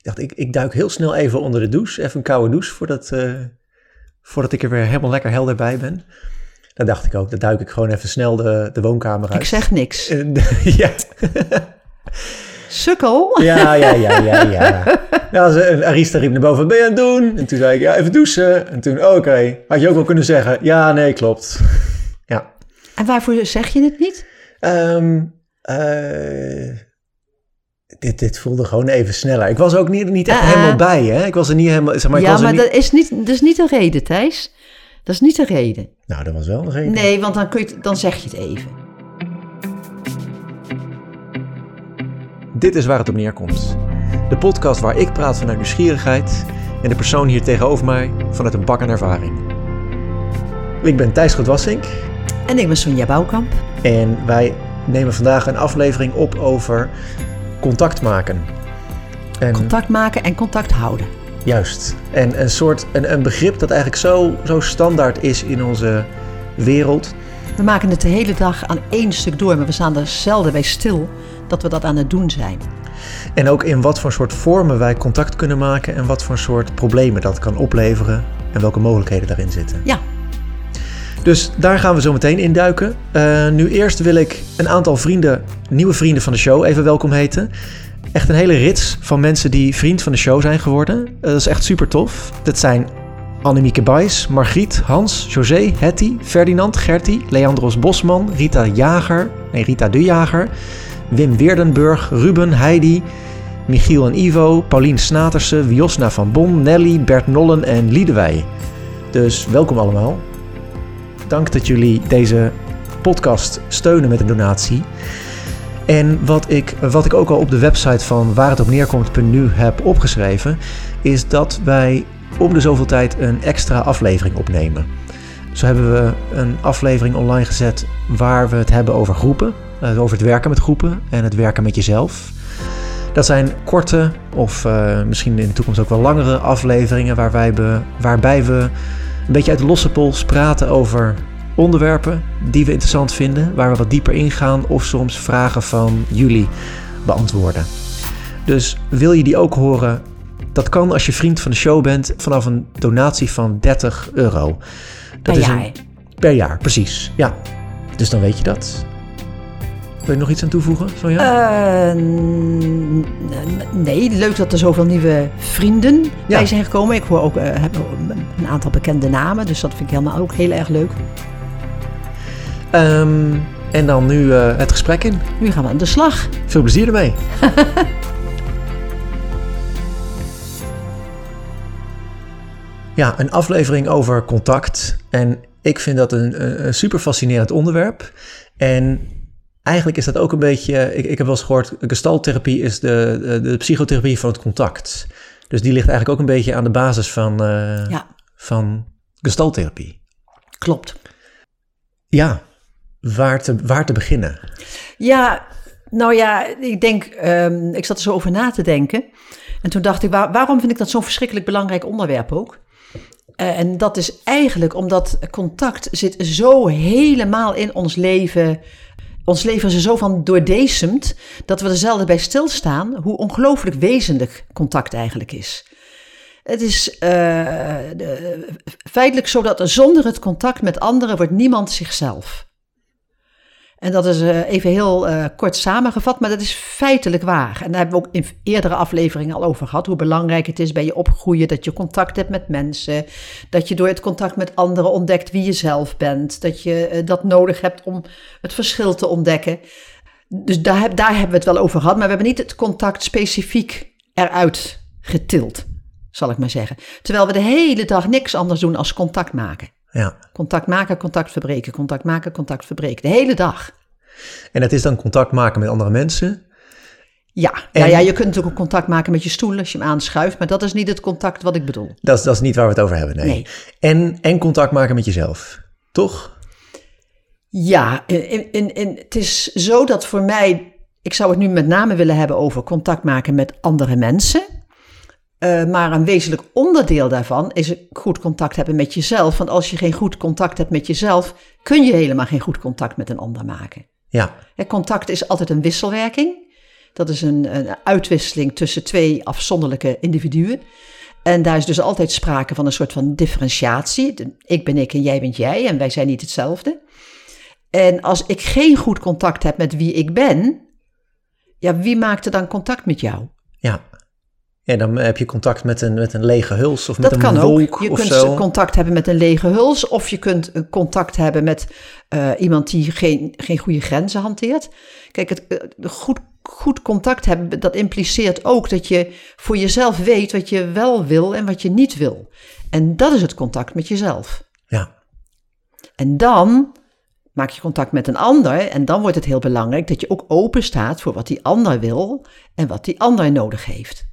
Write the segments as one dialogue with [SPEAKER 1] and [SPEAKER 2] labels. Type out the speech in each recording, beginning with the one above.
[SPEAKER 1] Ik dacht, ik, ik duik heel snel even onder de douche. Even een koude douche voordat, eh, voordat ik er weer helemaal lekker helder bij ben. Dan dacht ik ook, dan duik ik gewoon even snel de, de woonkamer uit.
[SPEAKER 2] Ik zeg niks.
[SPEAKER 1] Ja.
[SPEAKER 2] Sukkel.
[SPEAKER 1] Ja, ja, ja, ja, ja. ja ze- Arista riep naar boven, ben je aan het doen? En toen zei ik, ja, even douchen. En toen, oh, oké. Had je ook wel kunnen zeggen, ja, nee, klopt. Ja.
[SPEAKER 2] En waarvoor zeg je het niet?
[SPEAKER 1] Ehm, eh, dit, dit voelde gewoon even sneller. Ik was ook niet, niet echt
[SPEAKER 2] Ah, ah.
[SPEAKER 1] helemaal bij, hè? Ik was er niet helemaal, zeg maar, ik
[SPEAKER 2] ja,
[SPEAKER 1] was er
[SPEAKER 2] maar
[SPEAKER 1] niet...
[SPEAKER 2] dat, is niet, dat is niet de reden, Thijs. Dat is niet de reden.
[SPEAKER 1] Nou, dat was wel een reden.
[SPEAKER 2] Nee, want dan, kun je, het- dan zeg je het even.
[SPEAKER 1] Dit is waar het op neerkomt. De podcast waar ik praat vanuit nieuwsgierigheid en de persoon hier tegenover mij vanuit een bak aan ervaring. Ik ben Thijs Godwassink
[SPEAKER 2] En ik ben Sonja Bouwkamp.
[SPEAKER 1] en wij nemen vandaag een aflevering op over contact maken. En,
[SPEAKER 2] Contact maken en contact houden.
[SPEAKER 1] Juist. En een soort een, een begrip dat eigenlijk zo, zo standaard is in onze wereld.
[SPEAKER 2] We maken het de hele dag aan één stuk door, maar we staan er zelden bij stil dat we dat aan het doen zijn.
[SPEAKER 1] En ook in wat voor soort vormen wij contact kunnen maken en wat voor soort problemen dat kan opleveren en welke mogelijkheden daarin zitten.
[SPEAKER 2] Ja,
[SPEAKER 1] Dus daar gaan we zo meteen in duiken. Eh, nu eerst wil ik een aantal vrienden, nieuwe vrienden van de show, even welkom heten. Echt een hele rits van mensen die vriend van de show zijn geworden. Eh, dat is echt super tof. Dat zijn Annemieke Bijs, Margriet, Hans, José, Hetty, Ferdinand, Gertie, Leandros Bosman, Rita Jager, nee Rita de Jager, Wim Weerdenburg, Ruben, Heidi, Michiel en Ivo, Paulien Snatersen, Wiosna van Bon, Nelly, Bert Nollen en Liedewij. Dus welkom allemaal. Dank dat jullie deze podcast steunen met een donatie. En wat ik, wat ik ook al op de website van waar het op heb opgeschreven, is dat wij om de zoveel tijd een extra aflevering opnemen. Zo hebben we een aflevering online gezet waar we het hebben over groepen, eh, over het werken met groepen en het werken met jezelf. Dat zijn korte of eh, misschien in de toekomst ook wel langere afleveringen waar wij be- waarbij we een beetje uit de losse pols praten over onderwerpen die we interessant vinden, waar we wat dieper ingaan of soms vragen van jullie beantwoorden. Dus wil je die ook horen? Dat kan als je vriend van de show bent vanaf een donatie van 30 euro. Dat
[SPEAKER 2] per
[SPEAKER 1] is
[SPEAKER 2] jaar.
[SPEAKER 1] Een, per jaar, precies. Ja, dus dan weet je dat. Wil je nog iets aan toevoegen, Sonja?
[SPEAKER 2] N- nee, leuk dat er zoveel nieuwe vrienden
[SPEAKER 1] Ja.
[SPEAKER 2] bij zijn gekomen. Ik hoor ook eh, heb een aantal bekende namen, dus dat vind ik helemaal ook heel erg leuk.
[SPEAKER 1] Ehm, en dan nu eh, het gesprek in.
[SPEAKER 2] Nu gaan we aan de slag.
[SPEAKER 1] Veel plezier ermee. ja, een aflevering over contact. En ik vind dat een, super fascinerend onderwerp. En eigenlijk is dat ook een beetje. Ik, ik heb wel eens gehoord, gestalttherapie is de, de, de psychotherapie van het contact. Dus die ligt eigenlijk ook een beetje aan de basis van, eh
[SPEAKER 2] Ja,
[SPEAKER 1] van gestalttherapie.
[SPEAKER 2] klopt.
[SPEAKER 1] Ja, waar te, waar te beginnen?
[SPEAKER 2] Ja, nou ja, ik denk, ehm, ik zat er zo over na te denken. En toen dacht ik, waar- waarom vind ik dat zo'n verschrikkelijk belangrijk onderwerp ook? Eh, en dat is eigenlijk omdat contact zit zo helemaal in ons leven. Ons leven is er zo van doordecemd dat we er zelden bij stilstaan hoe ongelooflijk wezenlijk contact eigenlijk is. Het is eh, feitelijk zo dat zonder het contact met anderen wordt niemand zichzelf. En dat is eh, even heel eh, kort samengevat, maar dat is feitelijk waar. En daar hebben we ook in eerdere afleveringen al over gehad. Hoe belangrijk het is bij je opgroeien dat je contact hebt met mensen. Dat je door het contact met anderen ontdekt wie je zelf bent. Dat je eh, dat nodig hebt om het verschil te ontdekken. Dus daar, daar hebben we het wel over gehad. Maar we hebben niet het contact specifiek eruit getild, zal ik maar zeggen. Terwijl we de hele dag niks anders doen als contact maken.
[SPEAKER 1] Ja.
[SPEAKER 2] Contact maken, contact verbreken, contact maken, contact verbreken. De hele dag.
[SPEAKER 1] En dat is dan contact maken met andere mensen.
[SPEAKER 2] Ja,
[SPEAKER 1] En-
[SPEAKER 2] ja, ja, je kunt natuurlijk ook contact maken met je stoel als je hem aanschuift, maar dat is niet het contact wat ik bedoel.
[SPEAKER 1] Dat is, dat is niet waar we het over hebben, nee.
[SPEAKER 2] Nee.
[SPEAKER 1] En, en contact maken met jezelf, toch?
[SPEAKER 2] Ja, in, in, in, het is zo dat voor mij, ik zou het nu met name willen hebben over contact maken met andere mensen. Eh, maar een wezenlijk onderdeel daarvan is goed contact hebben met jezelf. Want als je geen goed contact hebt met jezelf, kun je helemaal geen goed contact met een ander maken.
[SPEAKER 1] Ja,
[SPEAKER 2] Hè, Contact is altijd een wisselwerking. Dat is een, een uitwisseling tussen twee afzonderlijke individuen. En daar is dus altijd sprake van een soort van differentiatie. Ik ben ik en jij bent jij en wij zijn niet hetzelfde. En als ik geen goed contact heb met wie ik ben, ja, wie maakt er dan contact met jou?
[SPEAKER 1] Ja. Ja, dan heb je contact met een, met een lege huls of met
[SPEAKER 2] Dat
[SPEAKER 1] een
[SPEAKER 2] kan
[SPEAKER 1] wolk
[SPEAKER 2] ook. Je kunt
[SPEAKER 1] zo.
[SPEAKER 2] contact hebben met een lege huls, of je kunt contact hebben met eh, iemand die geen, geen goede grenzen hanteert. Kijk, het, eh, goed, goed contact hebben, dat impliceert ook dat je voor jezelf weet wat je wel wil en wat je niet wil. En dat is het contact met jezelf.
[SPEAKER 1] Ja.
[SPEAKER 2] En dan maak je contact met een ander en dan wordt het heel belangrijk dat je ook open staat voor wat die ander wil en wat die ander nodig heeft.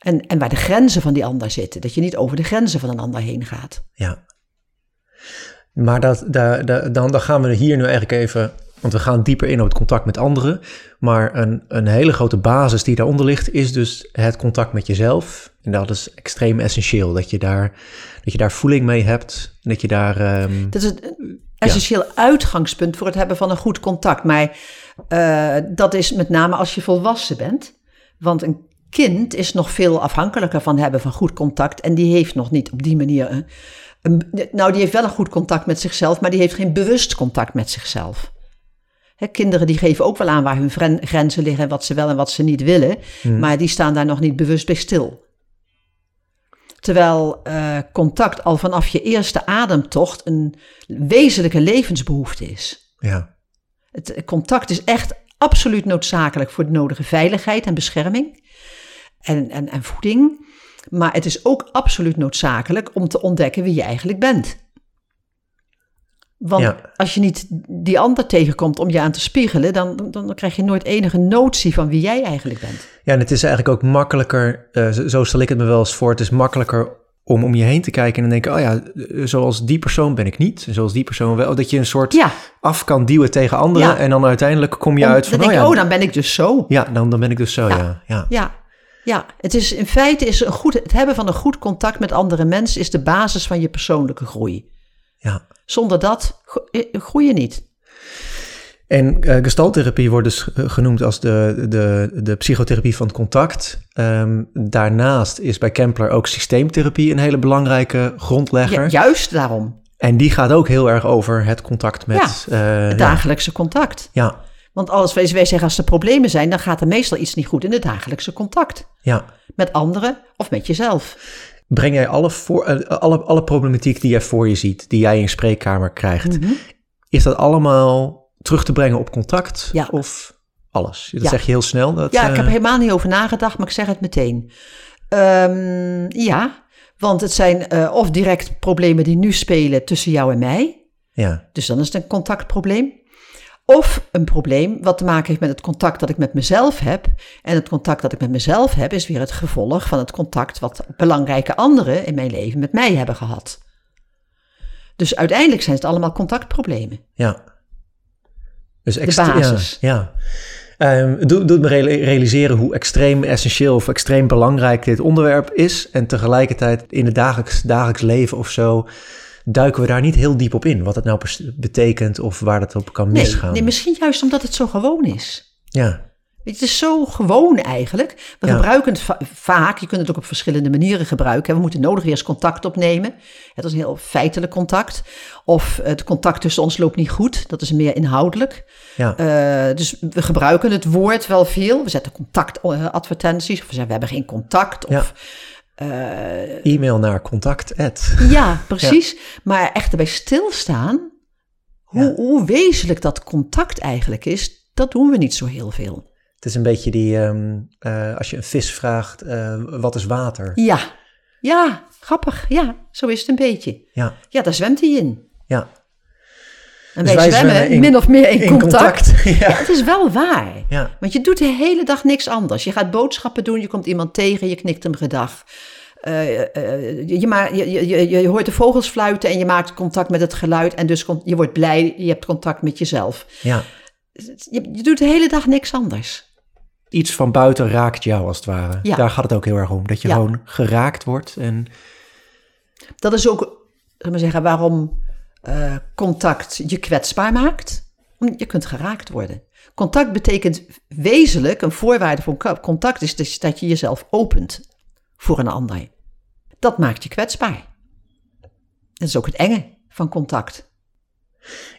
[SPEAKER 2] En, en waar de grenzen van die ander zitten. Dat je niet over de grenzen van een ander heen gaat.
[SPEAKER 1] Ja. Maar dat, daar, daar- dan, dan gaan we hier nu eigenlijk even... Want we gaan dieper in op het contact met anderen. Maar een, een hele grote basis die daaronder ligt... is dus het contact met jezelf. En dat is extreem essentieel. Dat je daar, dat je daar voeling mee hebt. En dat je daar... ehm,
[SPEAKER 2] Dat is het essentieel uitgangspunt voor het hebben van een goed contact. Maar eh, dat is met name als je volwassen bent. Want een kind is nog veel afhankelijker van hebben van goed contact. En die heeft nog niet op die manier. Een, nou, die heeft wel een goed contact met zichzelf, maar die heeft geen bewust contact met zichzelf. Kinderen die geven ook wel aan waar hun grenzen liggen en wat ze wel en wat ze niet willen. Maar die staan daar nog niet bewust bij stil. Terwijl eh, contact al vanaf je eerste ademtocht een wezenlijke levensbehoefte is.
[SPEAKER 1] ja.
[SPEAKER 2] Het contact is echt absoluut noodzakelijk voor de nodige veiligheid en bescherming en, en, en voeding. Maar het is ook absoluut noodzakelijk om te ontdekken wie je eigenlijk bent. Want
[SPEAKER 1] Ja.
[SPEAKER 2] als je niet die ander tegenkomt om je aan te spiegelen, dan, dan, dan krijg je nooit enige notie van wie jij eigenlijk bent.
[SPEAKER 1] Ja, en het is eigenlijk ook makkelijker, eh, zo- stel ik het me wel eens voor, het is makkelijker om om je heen te kijken en dan denken, oh ja, eh, zoals die persoon ben ik niet, en zoals die persoon wel, dat je een soort
[SPEAKER 2] Ja,
[SPEAKER 1] af kan duwen tegen anderen
[SPEAKER 2] Ja.
[SPEAKER 1] en dan uiteindelijk kom je
[SPEAKER 2] om-
[SPEAKER 1] uit van,
[SPEAKER 2] dan denk
[SPEAKER 1] oh ja,
[SPEAKER 2] oh, dan ben ik dus zo.
[SPEAKER 1] ja dan, dan ben ik dus zo,
[SPEAKER 2] Ja.
[SPEAKER 1] ja. ja.
[SPEAKER 2] Ja, ja. Het is in feite is een goed, het hebben van een goed contact met andere mensen is de basis van je persoonlijke groei.
[SPEAKER 1] ja.
[SPEAKER 2] Zonder dat eh, groei je niet.
[SPEAKER 1] En eh gestaltherapie wordt dus eh, genoemd als de, de, de psychotherapie van het contact. Ehm, daarnaast is bij Kempler ook systeemtherapie een hele belangrijke grondlegger.
[SPEAKER 2] Ja, juist daarom.
[SPEAKER 1] En die gaat ook heel erg over het contact met... eh,
[SPEAKER 2] Het
[SPEAKER 1] ja.
[SPEAKER 2] dagelijkse contact.
[SPEAKER 1] Ja,
[SPEAKER 2] Want als wij, wij zeggen als er problemen zijn, dan gaat er meestal iets niet goed in het dagelijkse contact.
[SPEAKER 1] ja.
[SPEAKER 2] Met anderen of met jezelf.
[SPEAKER 1] Breng jij alle, voor, eh, alle, alle problematiek die jij voor je ziet, die jij in je spreekkamer krijgt,
[SPEAKER 2] Mhm.
[SPEAKER 1] is dat allemaal terug te brengen op contact?
[SPEAKER 2] Ja.
[SPEAKER 1] Of alles? Dat
[SPEAKER 2] Ja.
[SPEAKER 1] zeg je heel snel. Dat,
[SPEAKER 2] Ja, ik heb
[SPEAKER 1] eh,
[SPEAKER 2] er helemaal niet over nagedacht, maar ik zeg het meteen. Ehm, ja, want het zijn eh, of direct problemen die nu spelen tussen jou en mij.
[SPEAKER 1] ja,
[SPEAKER 2] Dus dan is het een contactprobleem. Of een probleem wat te maken heeft met het contact dat ik met mezelf heb. En het contact dat ik met mezelf heb is weer het gevolg van het contact wat belangrijke anderen in mijn leven met mij hebben gehad. Dus uiteindelijk zijn het allemaal contactproblemen.
[SPEAKER 1] ja. Dus
[SPEAKER 2] basis.
[SPEAKER 1] Ja, ja. Het doet, doet me reali- realiseren hoe extreem essentieel of extreem belangrijk dit onderwerp is. En tegelijkertijd in het dagelijks, dagelijks leven of zo duiken we daar niet heel diep op in. Wat het nou betekent of waar dat op kan
[SPEAKER 2] Nee,
[SPEAKER 1] misgaan.
[SPEAKER 2] nee, misschien juist omdat het zo gewoon is.
[SPEAKER 1] Ja,
[SPEAKER 2] Het is zo gewoon eigenlijk. We
[SPEAKER 1] Ja.
[SPEAKER 2] gebruiken het va- vaak. Je kunt het ook op verschillende manieren gebruiken. We moeten nodig eens contact opnemen. Het is een heel feitelijk contact. Of het contact tussen ons loopt niet goed. Dat is meer inhoudelijk.
[SPEAKER 1] ja,
[SPEAKER 2] Eh, dus we gebruiken het woord wel veel. We zetten contactadvertenties. Of we zeggen we hebben geen contact. Of, eh,
[SPEAKER 1] e-mail naar contact. at.
[SPEAKER 2] ja, precies. Maar echt erbij stilstaan. Hoe,
[SPEAKER 1] Ja.
[SPEAKER 2] hoe wezenlijk dat contact eigenlijk is. Dat doen we niet zo heel veel.
[SPEAKER 1] Het is een beetje die, ehm, eh, als je een vis vraagt, eh, wat is water?
[SPEAKER 2] Ja, ja, grappig. Ja, zo is het een beetje.
[SPEAKER 1] Ja,
[SPEAKER 2] Ja, daar zwemt hij in.
[SPEAKER 1] ja.
[SPEAKER 2] En
[SPEAKER 1] Dus
[SPEAKER 2] wij, zwemmen
[SPEAKER 1] zwemmen in-
[SPEAKER 2] min of meer in,
[SPEAKER 1] In
[SPEAKER 2] contact.
[SPEAKER 1] contact.
[SPEAKER 2] Ja,
[SPEAKER 1] ja.
[SPEAKER 2] het is wel waar.
[SPEAKER 1] ja,
[SPEAKER 2] Want je doet de hele dag niks anders. Je gaat boodschappen doen, je komt iemand tegen, je knikt hem gedag. Eh, eh, je, ma- je, je, je, je hoort de vogels fluiten en je maakt contact met het geluid. En dus komt- je wordt blij, je hebt contact met jezelf.
[SPEAKER 1] ja.
[SPEAKER 2] Je, je doet de hele dag niks anders.
[SPEAKER 1] Iets van buiten raakt jou als het ware.
[SPEAKER 2] Ja.
[SPEAKER 1] Daar gaat het ook heel erg om. Dat je
[SPEAKER 2] Ja.
[SPEAKER 1] gewoon geraakt wordt. En
[SPEAKER 2] Dat is ook, zal maar zeggen, waarom eh, contact je kwetsbaar maakt. Je kunt geraakt worden. Contact betekent wezenlijk, een voorwaarde voor contact is dus dat je jezelf opent voor een ander. Dat maakt je kwetsbaar. Dat is ook het enge van contact.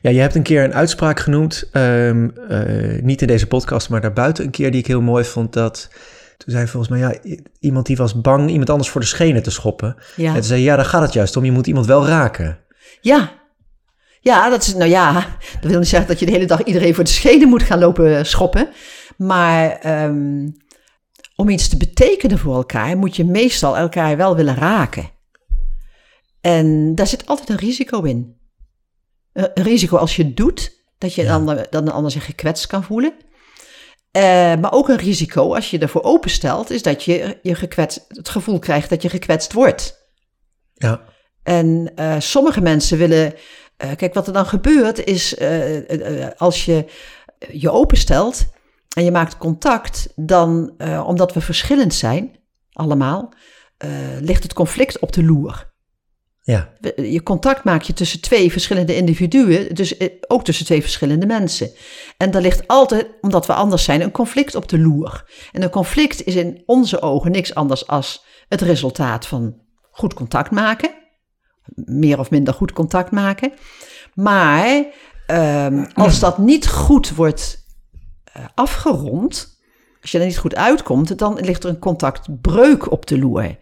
[SPEAKER 1] Ja, je hebt een keer een uitspraak genoemd, ehm, eh, niet in deze podcast, maar daarbuiten een keer die ik heel mooi vond. Dat toen zei volgens mij, ja, iemand die was bang iemand anders voor de schenen te schoppen.
[SPEAKER 2] Ja.
[SPEAKER 1] En toen zei ja, daar gaat het juist om. Je moet iemand wel raken.
[SPEAKER 2] Ja. Ja, dat is, nou ja, dat wil niet zeggen dat je de hele dag iedereen voor de schenen moet gaan lopen schoppen. Maar ehm, om iets te betekenen voor elkaar, moet je meestal elkaar wel willen raken. En daar zit altijd een risico in. Een risico als je het doet, dat je
[SPEAKER 1] Ja.
[SPEAKER 2] een ander, dat een ander zich gekwetst kan voelen. Eh, maar ook een risico als je ervoor openstelt, is dat je, je gekwetst, het gevoel krijgt dat je gekwetst wordt.
[SPEAKER 1] Ja,
[SPEAKER 2] En eh, sommige mensen willen. Eh, kijk, wat er dan gebeurt is. eh, eh, als je je openstelt en je maakt contact, dan, omdat we verschillend zijn, allemaal, ligt het conflict op de loer.
[SPEAKER 1] ja,
[SPEAKER 2] Je contact maak je tussen twee verschillende individuen, dus ook tussen twee verschillende mensen. En daar ligt altijd, omdat we anders zijn, een conflict op de loer. En een conflict is in onze ogen niks anders als het resultaat van goed contact maken. Meer of minder goed contact maken. Maar ehm, als dat niet goed wordt eh, afgerond, als je er niet goed uitkomt, dan ligt er een contactbreuk op de loer.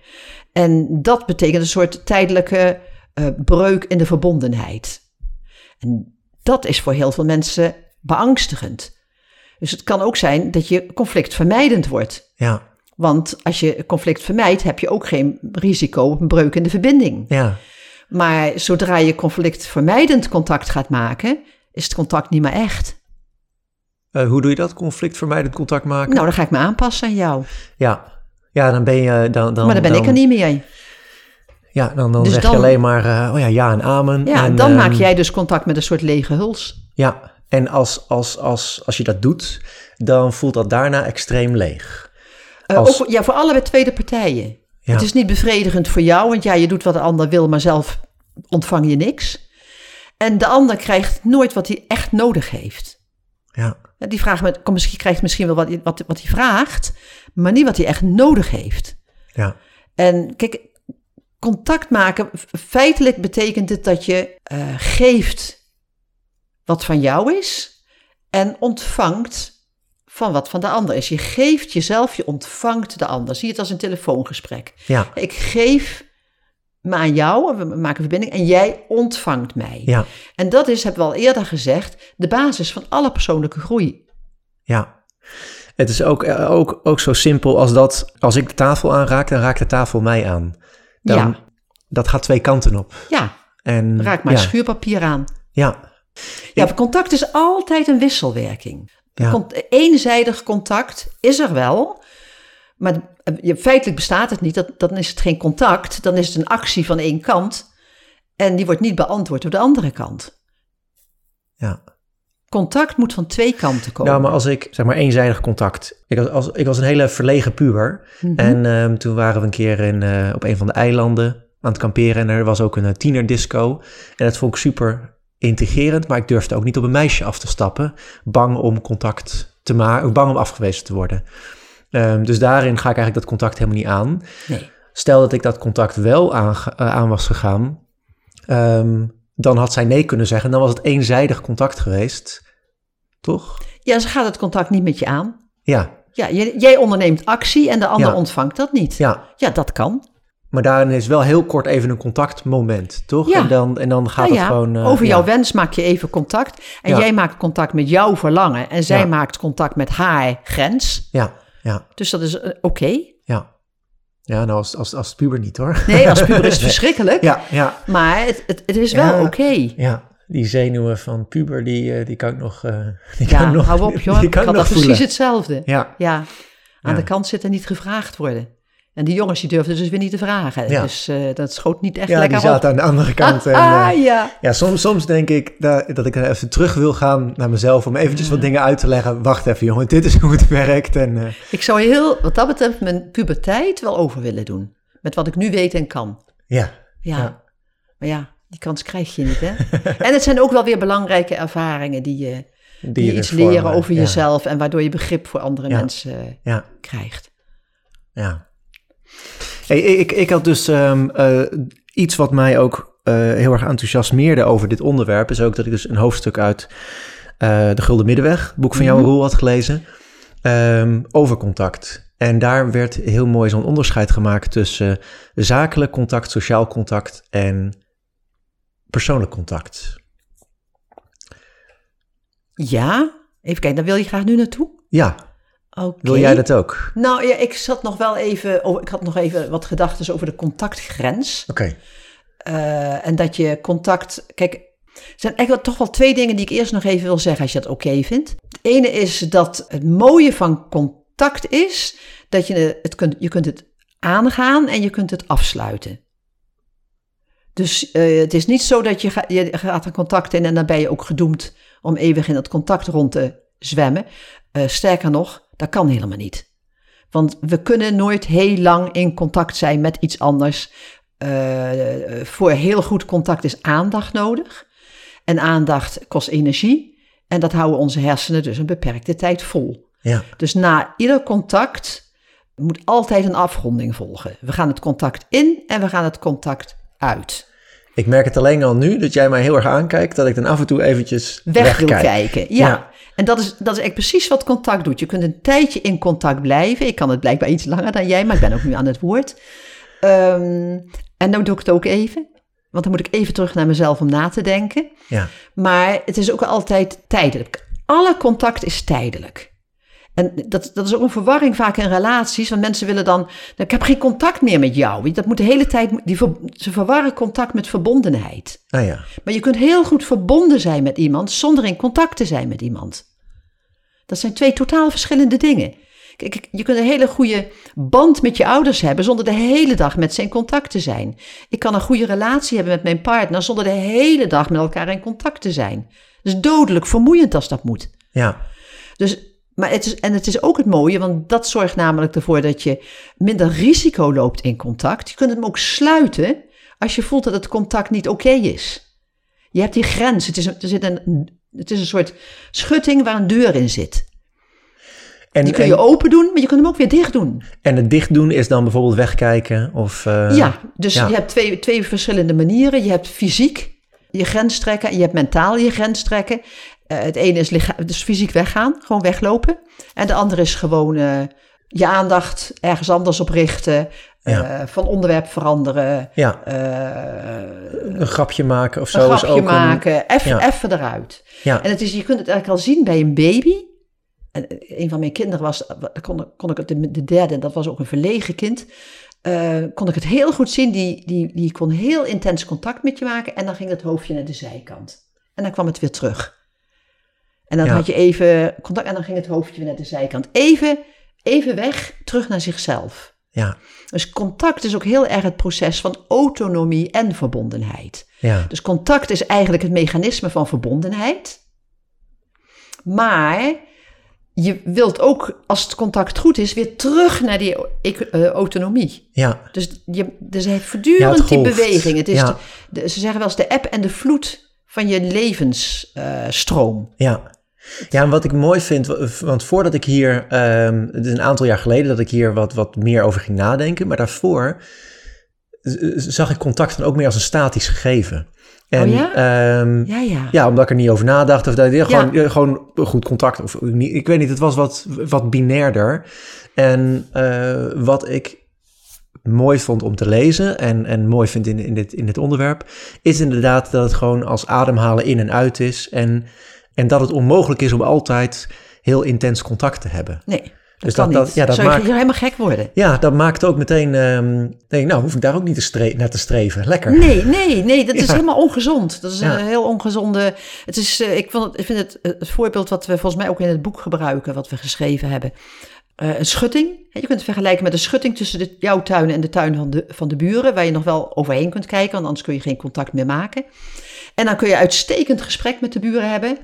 [SPEAKER 2] En dat betekent een soort tijdelijke eh, breuk in de verbondenheid. En dat is voor heel veel mensen beangstigend. Dus het kan ook zijn dat je conflictvermijdend wordt.
[SPEAKER 1] ja,
[SPEAKER 2] Want als je conflict vermijdt, heb je ook geen risico op een breuk in de verbinding.
[SPEAKER 1] ja.
[SPEAKER 2] Maar zodra je conflictvermijdend contact gaat maken, is het contact niet meer echt.
[SPEAKER 1] Eh, hoe doe je dat? Conflictvermijdend contact maken?
[SPEAKER 2] Nou, dan ga ik me aanpassen aan jou.
[SPEAKER 1] Ja. Ja, dan ben je... Dan, dan,
[SPEAKER 2] maar dan ben ik er niet meer.
[SPEAKER 1] Ja, dan, dan
[SPEAKER 2] Dus
[SPEAKER 1] zeg
[SPEAKER 2] dan-
[SPEAKER 1] je alleen maar, eh, oh ja, ja en amen.
[SPEAKER 2] Ja,
[SPEAKER 1] en,
[SPEAKER 2] dan
[SPEAKER 1] ehm,
[SPEAKER 2] maak jij dus contact met een soort lege huls.
[SPEAKER 1] Ja, en als, als, als, als je dat doet, dan voelt dat daarna extreem leeg.
[SPEAKER 2] Eh,
[SPEAKER 1] Als-
[SPEAKER 2] ook, ja, voor allebei tweede partijen.
[SPEAKER 1] Ja.
[SPEAKER 2] Het is niet bevredigend voor jou, want ja, je doet wat de ander wil, maar zelf ontvang je niks. En de ander krijgt nooit wat hij echt nodig heeft.
[SPEAKER 1] Ja,
[SPEAKER 2] Die vraagt met, kom, misschien krijgt misschien wel wat, wat, wat hij vraagt, maar niet wat hij echt nodig heeft.
[SPEAKER 1] ja,
[SPEAKER 2] En kijk, contact maken, feitelijk betekent het dat je eh, geeft wat van jou is en ontvangt van wat van de ander is. Je geeft jezelf, je ontvangt de ander. Zie het als een telefoongesprek.
[SPEAKER 1] ja,
[SPEAKER 2] Ik geef me aan jou, we maken verbinding, en jij ontvangt mij.
[SPEAKER 1] ja,
[SPEAKER 2] En dat is, hebben we al eerder gezegd, de basis van alle persoonlijke groei.
[SPEAKER 1] ja. Het is ook, eh, ook, ook zo simpel als dat, als ik de tafel aanraak, dan raakt de tafel mij aan. Dan,
[SPEAKER 2] Ja.
[SPEAKER 1] Dat gaat twee kanten op.
[SPEAKER 2] Ja,
[SPEAKER 1] En,
[SPEAKER 2] raak maar
[SPEAKER 1] ja,
[SPEAKER 2] schuurpapier aan.
[SPEAKER 1] Ja,
[SPEAKER 2] Ja, contact is altijd een wisselwerking.
[SPEAKER 1] Ja.
[SPEAKER 2] Eenzijdig contact is er wel, maar eh, feitelijk bestaat het niet. Dat, dan is het geen contact, dan is het een actie van één kant en die wordt niet beantwoord door de andere kant.
[SPEAKER 1] ja.
[SPEAKER 2] Contact moet van twee kanten komen.
[SPEAKER 1] Nou, maar als ik, zeg maar, eenzijdig contact. Ik was, als, ik was een hele verlegen puber.
[SPEAKER 2] Mhm.
[SPEAKER 1] En ehm, toen waren we een keer in, eh, op een van de eilanden aan het kamperen. En er was ook een eh, tienerdisco. En dat vond ik super integrerend. Maar ik durfde ook niet op een meisje af te stappen. Bang om contact te maken. Bang om afgewezen te worden. Ehm, dus daarin ga ik eigenlijk dat contact helemaal niet aan.
[SPEAKER 2] Nee.
[SPEAKER 1] Stel dat ik dat contact wel aan, eh, aan was gegaan. ehm, dan had zij nee kunnen zeggen. En dan was het eenzijdig contact geweest. Toch?
[SPEAKER 2] Ja, ze gaat het contact niet met je aan.
[SPEAKER 1] Ja,
[SPEAKER 2] Ja, jij, jij onderneemt actie en de ander
[SPEAKER 1] Ja.
[SPEAKER 2] ontvangt dat niet. Ja,
[SPEAKER 1] ja.
[SPEAKER 2] dat kan.
[SPEAKER 1] Maar daarin is wel heel kort even een contactmoment, toch?
[SPEAKER 2] Ja.
[SPEAKER 1] En, dan, en dan gaat het gewoon... eh,
[SPEAKER 2] over jouw wens maak je even contact. En jij maakt contact met jouw verlangen. En zij maakt contact met haar grens.
[SPEAKER 1] Ja, ja,
[SPEAKER 2] Dus dat is eh, oké.
[SPEAKER 1] ja. Ja, nou als, als, als puber niet hoor.
[SPEAKER 2] Nee, als puber is het verschrikkelijk.
[SPEAKER 1] Ja, ja,
[SPEAKER 2] Maar het, het, het is wel oké.
[SPEAKER 1] ja. Die zenuwen van puber, die, eh, die kan ik nog die
[SPEAKER 2] Ja,
[SPEAKER 1] kan ik nog,
[SPEAKER 2] hou op joh.
[SPEAKER 1] Die
[SPEAKER 2] Ik
[SPEAKER 1] kan
[SPEAKER 2] had
[SPEAKER 1] ik nog
[SPEAKER 2] dat precies hetzelfde.
[SPEAKER 1] Ja,
[SPEAKER 2] Ja, aan de kant zitten en niet gevraagd worden. En die jongens die durfden dus weer niet te vragen.
[SPEAKER 1] Ja.
[SPEAKER 2] Dus eh, dat schoot niet echt
[SPEAKER 1] ja die
[SPEAKER 2] lekker op.
[SPEAKER 1] zaten aan de andere kant. En,
[SPEAKER 2] ah,
[SPEAKER 1] eh,
[SPEAKER 2] ja.
[SPEAKER 1] ja, soms, soms denk ik dat, dat ik even terug wil gaan naar mezelf om eventjes wat dingen uit te leggen. Wacht even jongen, dit is hoe het werkt. En, eh,
[SPEAKER 2] Ik zou heel, wat dat betreft, mijn puberteit wel over willen doen. Met wat ik nu weet en kan.
[SPEAKER 1] ja,
[SPEAKER 2] Ja.
[SPEAKER 1] Ja.
[SPEAKER 2] Maar ja, die kans krijg je niet, hè? en het zijn ook wel weer belangrijke ervaringen die je die je iets leren over jezelf en waardoor je begrip voor andere mensen
[SPEAKER 1] ja.
[SPEAKER 2] krijgt.
[SPEAKER 1] Ja. Hey, ik, ik had dus um, uh, iets wat mij ook uh, heel erg enthousiasmeerde over dit onderwerp, is ook dat ik dus een hoofdstuk uit uh, De Gulden Middenweg, boek van jou, mm Roel, had gelezen, um, over contact. En daar werd heel mooi zo'n onderscheid gemaakt tussen zakelijk contact, sociaal contact en persoonlijk contact.
[SPEAKER 2] Ja, even kijken, dan wil je graag nu naartoe?
[SPEAKER 1] Ja.
[SPEAKER 2] Okay.
[SPEAKER 1] Wil jij dat ook?
[SPEAKER 2] Nou ja, ik zat nog wel even, oh, ik had nog even wat gedachten over de contactgrens.
[SPEAKER 1] Oké. Okay.
[SPEAKER 2] Uh, en dat je contact, kijk, er zijn eigenlijk toch wel twee dingen die ik eerst nog even wil zeggen als je dat oké okay vindt. Het ene is dat het mooie van contact is dat je het kunt, je kunt het aangaan en je kunt het afsluiten. Dus uh, het is niet zo dat je, ga, je gaat een contact in en dan ben je ook gedoemd om eeuwig in dat contact rond te zwemmen. Uh, sterker nog, dat kan helemaal niet. Want we kunnen nooit heel lang in contact zijn met iets anders. Uh, voor heel goed contact is aandacht nodig. En aandacht kost energie. En dat houden onze hersenen dus een beperkte tijd vol.
[SPEAKER 1] Ja.
[SPEAKER 2] Dus na ieder contact moet altijd een afronding volgen. We gaan het contact in en we gaan het contact uit.
[SPEAKER 1] Ik merk het alleen al nu dat jij mij heel erg aankijkt, dat ik dan af en toe eventjes
[SPEAKER 2] weg wil kijken. Ja. ja. En dat is, dat is echt precies wat contact doet. Je kunt een tijdje in contact blijven. Ik kan het blijkbaar iets langer dan jij, maar ik ben ook nu aan het woord. Um, en dan doe ik het ook even. Want dan moet ik even terug naar mezelf om na te denken.
[SPEAKER 1] Ja.
[SPEAKER 2] Maar het is ook altijd tijdelijk. Alle contact is tijdelijk. En dat, dat is ook een verwarring vaak in relaties. Want mensen willen dan. Ik heb geen contact meer met jou. Dat moet de hele tijd. Die, ze verwarren contact met verbondenheid.
[SPEAKER 1] Ah ja.
[SPEAKER 2] Maar je kunt heel goed verbonden zijn met iemand. zonder in contact te zijn met iemand. Dat zijn twee totaal verschillende dingen. Kijk, je kunt een hele goede band met je ouders hebben zonder de hele dag met ze in contact te zijn. Ik kan een goede relatie hebben met mijn partner zonder de hele dag met elkaar in contact te zijn. Dat is dodelijk vermoeiend als dat moet.
[SPEAKER 1] Ja.
[SPEAKER 2] Dus maar het is, en het is ook het mooie, want dat zorgt namelijk ervoor dat je minder risico loopt in contact. Je kunt hem ook sluiten als je voelt dat het contact niet oké is. Je hebt die grens. Het is, er zit een, het is een soort schutting waar een deur in zit. En, die kun je open doen, maar je kunt hem ook weer dicht doen.
[SPEAKER 1] En het dicht doen is dan bijvoorbeeld wegkijken? Of, uh,
[SPEAKER 2] ja, dus je hebt twee, twee verschillende manieren. Je hebt fysiek je grens trekken en je hebt mentaal je grens trekken. Uh, het ene is dus fysiek weggaan, gewoon weglopen. En de andere is gewoon uh, je aandacht ergens anders op richten. Ja. van onderwerp veranderen.
[SPEAKER 1] Ja. een grapje maken of zo.
[SPEAKER 2] Een grapje maken, even, ja. even eruit.
[SPEAKER 1] Ja.
[SPEAKER 2] En het is, je kunt het eigenlijk al zien bij een baby. En een van mijn kinderen was, kon, kon ik het, de derde, dat was ook een verlegen kind. Uh, kon ik het heel goed zien. Die, die, die kon heel intens contact met je maken. En dan ging het hoofdje naar de zijkant. En dan kwam het weer terug. En dan had je even contact en dan ging het hoofdje weer naar de zijkant. Even, even weg, terug naar zichzelf.
[SPEAKER 1] Ja.
[SPEAKER 2] Dus contact is ook heel erg het proces van autonomie en verbondenheid.
[SPEAKER 1] Ja.
[SPEAKER 2] Dus contact is eigenlijk het mechanisme van verbondenheid. Maar je wilt ook, als het contact goed is, weer terug naar die uh, autonomie.
[SPEAKER 1] Ja.
[SPEAKER 2] Dus, je, dus heeft voortdurend die beweging. Het is de, ze zeggen wel eens de app en de vloed van je levensstroom.
[SPEAKER 1] Uh, ja. Ja, en wat ik mooi vind, want voordat ik hier, um, het is een aantal jaar geleden dat ik hier wat, wat meer over ging nadenken, maar daarvoor zag ik contact dan ook meer als een statisch gegeven.
[SPEAKER 2] En, oh ja?
[SPEAKER 1] Um,
[SPEAKER 2] ja, ja.
[SPEAKER 1] ja, omdat ik er niet over nadacht. Of dat, ja, gewoon, ja. gewoon goed contact. Of, ik weet niet, het was wat, wat binairder. En uh, wat ik mooi vond om te lezen en, en mooi vind in, in, dit, in dit onderwerp... is inderdaad dat het gewoon als ademhalen in en uit is. En, en dat het onmogelijk is om altijd heel intens contact te hebben.
[SPEAKER 2] Nee. Dus dat, dat, ja, dat Zou maakt, je helemaal gek worden?
[SPEAKER 1] Ja, dat maakt ook meteen... Um, denk, nou, hoef ik daar ook niet te stre naar te streven. Lekker.
[SPEAKER 2] Nee, nee, nee. Dat is helemaal ongezond. Dat is ja. een heel ongezonde... Het is, uh, ik, vond het, ik vind het het voorbeeld wat we volgens mij ook in het boek gebruiken... wat we geschreven hebben. Uh, een schutting. Je kunt het vergelijken met een schutting tussen de, jouw tuin en de tuin van de, van de buren... waar je nog wel overheen kunt kijken, want anders kun je geen contact meer maken. En dan kun je uitstekend gesprek met de buren hebben...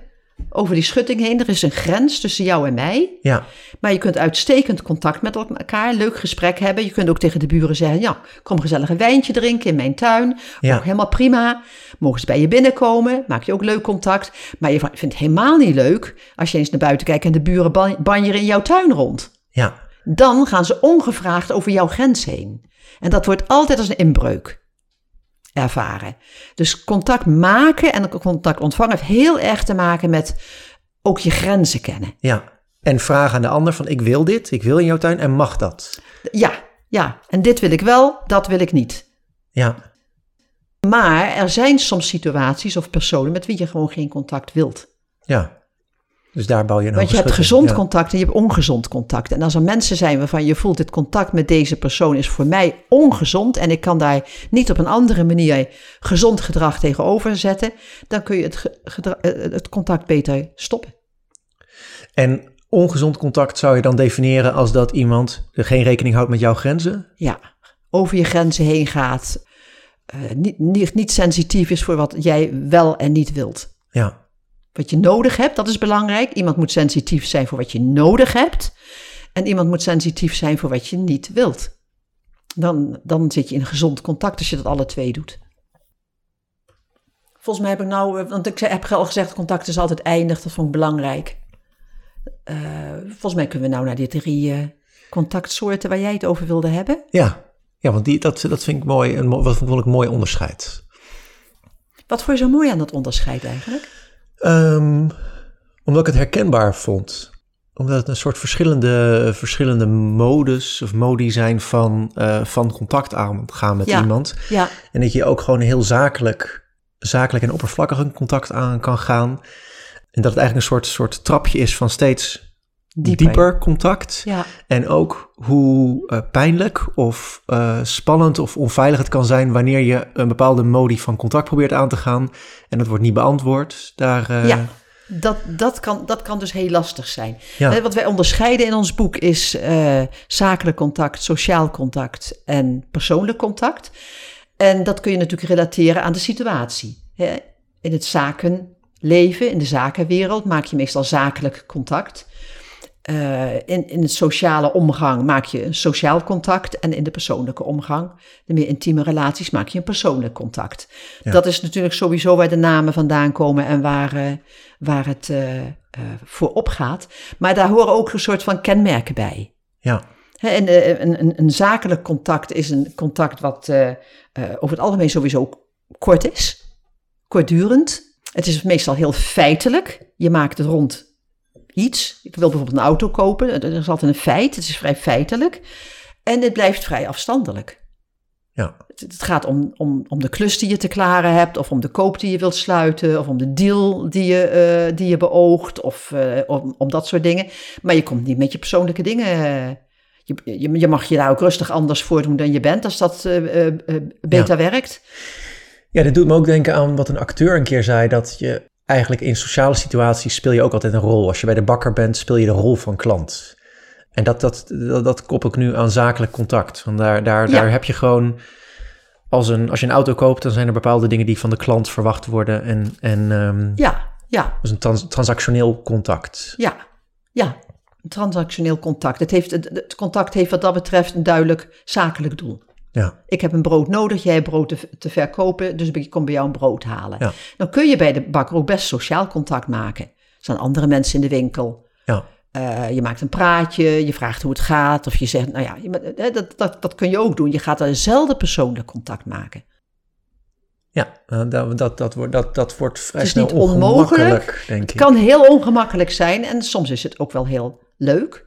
[SPEAKER 2] over die schutting heen. Er is een grens tussen jou en mij.
[SPEAKER 1] Ja,
[SPEAKER 2] Maar je kunt uitstekend contact met elkaar, leuk gesprek hebben. Je kunt ook tegen de buren zeggen, ja, kom gezellig een wijntje drinken in mijn tuin.
[SPEAKER 1] Ja.
[SPEAKER 2] Ook helemaal prima. Mogen ze bij je binnenkomen, maak je ook leuk contact. Maar je vindt het helemaal niet leuk als je eens naar buiten kijkt en de buren ban- banjeren in jouw tuin rond.
[SPEAKER 1] ja,
[SPEAKER 2] Dan gaan ze ongevraagd over jouw grens heen. En dat wordt altijd als een inbreuk ervaren. Dus contact maken en contact ontvangen heeft heel erg te maken met ook je grenzen kennen.
[SPEAKER 1] ja. En vraag aan de ander van ik wil dit, ik wil in jouw tuin en mag dat?
[SPEAKER 2] Ja, ja. En dit wil ik wel, dat wil ik niet.
[SPEAKER 1] Ja,
[SPEAKER 2] Maar er zijn soms situaties of personen met wie je gewoon geen contact wilt.
[SPEAKER 1] ja. Dus daar bouw je een
[SPEAKER 2] Want je hebt gezond
[SPEAKER 1] ja.
[SPEAKER 2] contact en je hebt ongezond contact. En als er mensen zijn waarvan je voelt, dit contact met deze persoon is voor mij ongezond en ik kan daar niet op een andere manier gezond gedrag tegenover zetten, dan kun je het, gedra- eh, het contact beter stoppen.
[SPEAKER 1] En ongezond contact zou je dan definiëren als dat iemand geen rekening houdt met jouw grenzen?
[SPEAKER 2] Ja, over je grenzen heen gaat, eh, niet, niet, niet sensitief is voor wat jij wel en niet wilt.
[SPEAKER 1] Ja,
[SPEAKER 2] Wat je nodig hebt, dat is belangrijk. Iemand moet sensitief zijn voor wat je nodig hebt. En iemand moet sensitief zijn voor wat je niet wilt. Dan, dan zit je in gezond contact als je dat alle twee doet. Volgens mij heb ik nou, eh, want ik heb al gezegd, contact is altijd eindig. Dat vond ik belangrijk. Eh, volgens mij kunnen we nou naar die drie eh, contactsoorten waar jij het over wilde hebben.
[SPEAKER 1] ja. ja want die, dat, dat vind ik mooi, een, wat vond ik een mooi onderscheid.
[SPEAKER 2] Wat vond je zo mooi aan dat onderscheid eigenlijk?
[SPEAKER 1] Ehm, omdat ik het herkenbaar vond. Omdat het een soort verschillende, verschillende modus of modi zijn van, eh, van contact aangaan met
[SPEAKER 2] Ja.
[SPEAKER 1] iemand.
[SPEAKER 2] Ja,
[SPEAKER 1] En dat je ook gewoon heel zakelijk, zakelijk en oppervlakkig een contact aan kan gaan. En dat het eigenlijk een soort, soort trapje is van steeds
[SPEAKER 2] dieper.
[SPEAKER 1] dieper, contact.
[SPEAKER 2] Ja,
[SPEAKER 1] En ook hoe eh, pijnlijk of eh, spannend of onveilig het kan zijn wanneer je een bepaalde modi van contact probeert aan te gaan en dat wordt niet beantwoord. Daar, eh,
[SPEAKER 2] Ja. Dat, dat, kan, dat kan dus heel lastig zijn.
[SPEAKER 1] Ja.
[SPEAKER 2] Wat wij onderscheiden in ons boek is zakelijk contact, sociaal contact en persoonlijk contact. En dat kun je natuurlijk relateren aan de situatie. Hè. In het zakenleven, in de zakenwereld, maak je meestal zakelijk contact. Eh, in, in het sociale omgang maak je een sociaal contact. En in de persoonlijke omgang, de meer intieme relaties, maak je een persoonlijk contact.
[SPEAKER 1] Ja.
[SPEAKER 2] Dat is natuurlijk sowieso waar de namen vandaan komen en waar, eh, waar het eh, eh, voor opgaat. Maar daar horen ook een soort van kenmerken bij.
[SPEAKER 1] ja,
[SPEAKER 2] En een, een, een zakelijk contact is een contact wat over het algemeen sowieso kort is, kortdurend. Het is meestal heel feitelijk. Je maakt het rond iets. Ik wil bijvoorbeeld een auto kopen. Dat is altijd een feit. Het is vrij feitelijk. En het blijft vrij afstandelijk.
[SPEAKER 1] ja,
[SPEAKER 2] Het, het gaat om, om, om de klus die je te klaren hebt, of om de koop die je wilt sluiten, of om de deal die je, eh, die je beoogt, of eh, om, om dat soort dingen. Maar je komt niet met je persoonlijke dingen. je, je, je mag je daar ook rustig anders voordoen dan je bent, als dat eh, beter werkt.
[SPEAKER 1] Ja, dit doet me ook denken aan wat een acteur een keer zei, dat je eigenlijk in sociale situaties speel je ook altijd een rol. Als je bij de bakker bent, speel je de rol van klant. En dat, dat, dat, dat koppel ik nu aan zakelijk contact. Want daar, daar,
[SPEAKER 2] Ja.
[SPEAKER 1] daar heb je gewoon, als, een, als je een auto koopt, dan zijn er bepaalde dingen die van de klant verwacht worden. En, en ehm,
[SPEAKER 2] Ja, ja,
[SPEAKER 1] dat is een trans- transactioneel contact.
[SPEAKER 2] ja, ja. Een transactioneel contact. Het, heeft, het, het contact heeft wat dat betreft een duidelijk zakelijk doel.
[SPEAKER 1] Ja,
[SPEAKER 2] Ik heb een brood nodig, jij hebt brood te, te verkopen, dus ik kom bij jou een brood halen.
[SPEAKER 1] Ja.
[SPEAKER 2] Dan kun je bij de bakker ook best sociaal contact maken. Er zijn andere mensen in de winkel.
[SPEAKER 1] ja,
[SPEAKER 2] Eh, je maakt een praatje, je vraagt hoe het gaat. Of je zegt, nou ja, je- eh, dat, dat, dat kun je ook doen. Je gaat dezelfde persoonlijk contact maken.
[SPEAKER 1] ja. eh, dat, dat, dat, wordt, dat, dat wordt vrij
[SPEAKER 2] Het is
[SPEAKER 1] snel
[SPEAKER 2] niet onmogelijk.
[SPEAKER 1] denk
[SPEAKER 2] Het
[SPEAKER 1] ik.
[SPEAKER 2] kan heel ongemakkelijk zijn en soms is het ook wel heel leuk.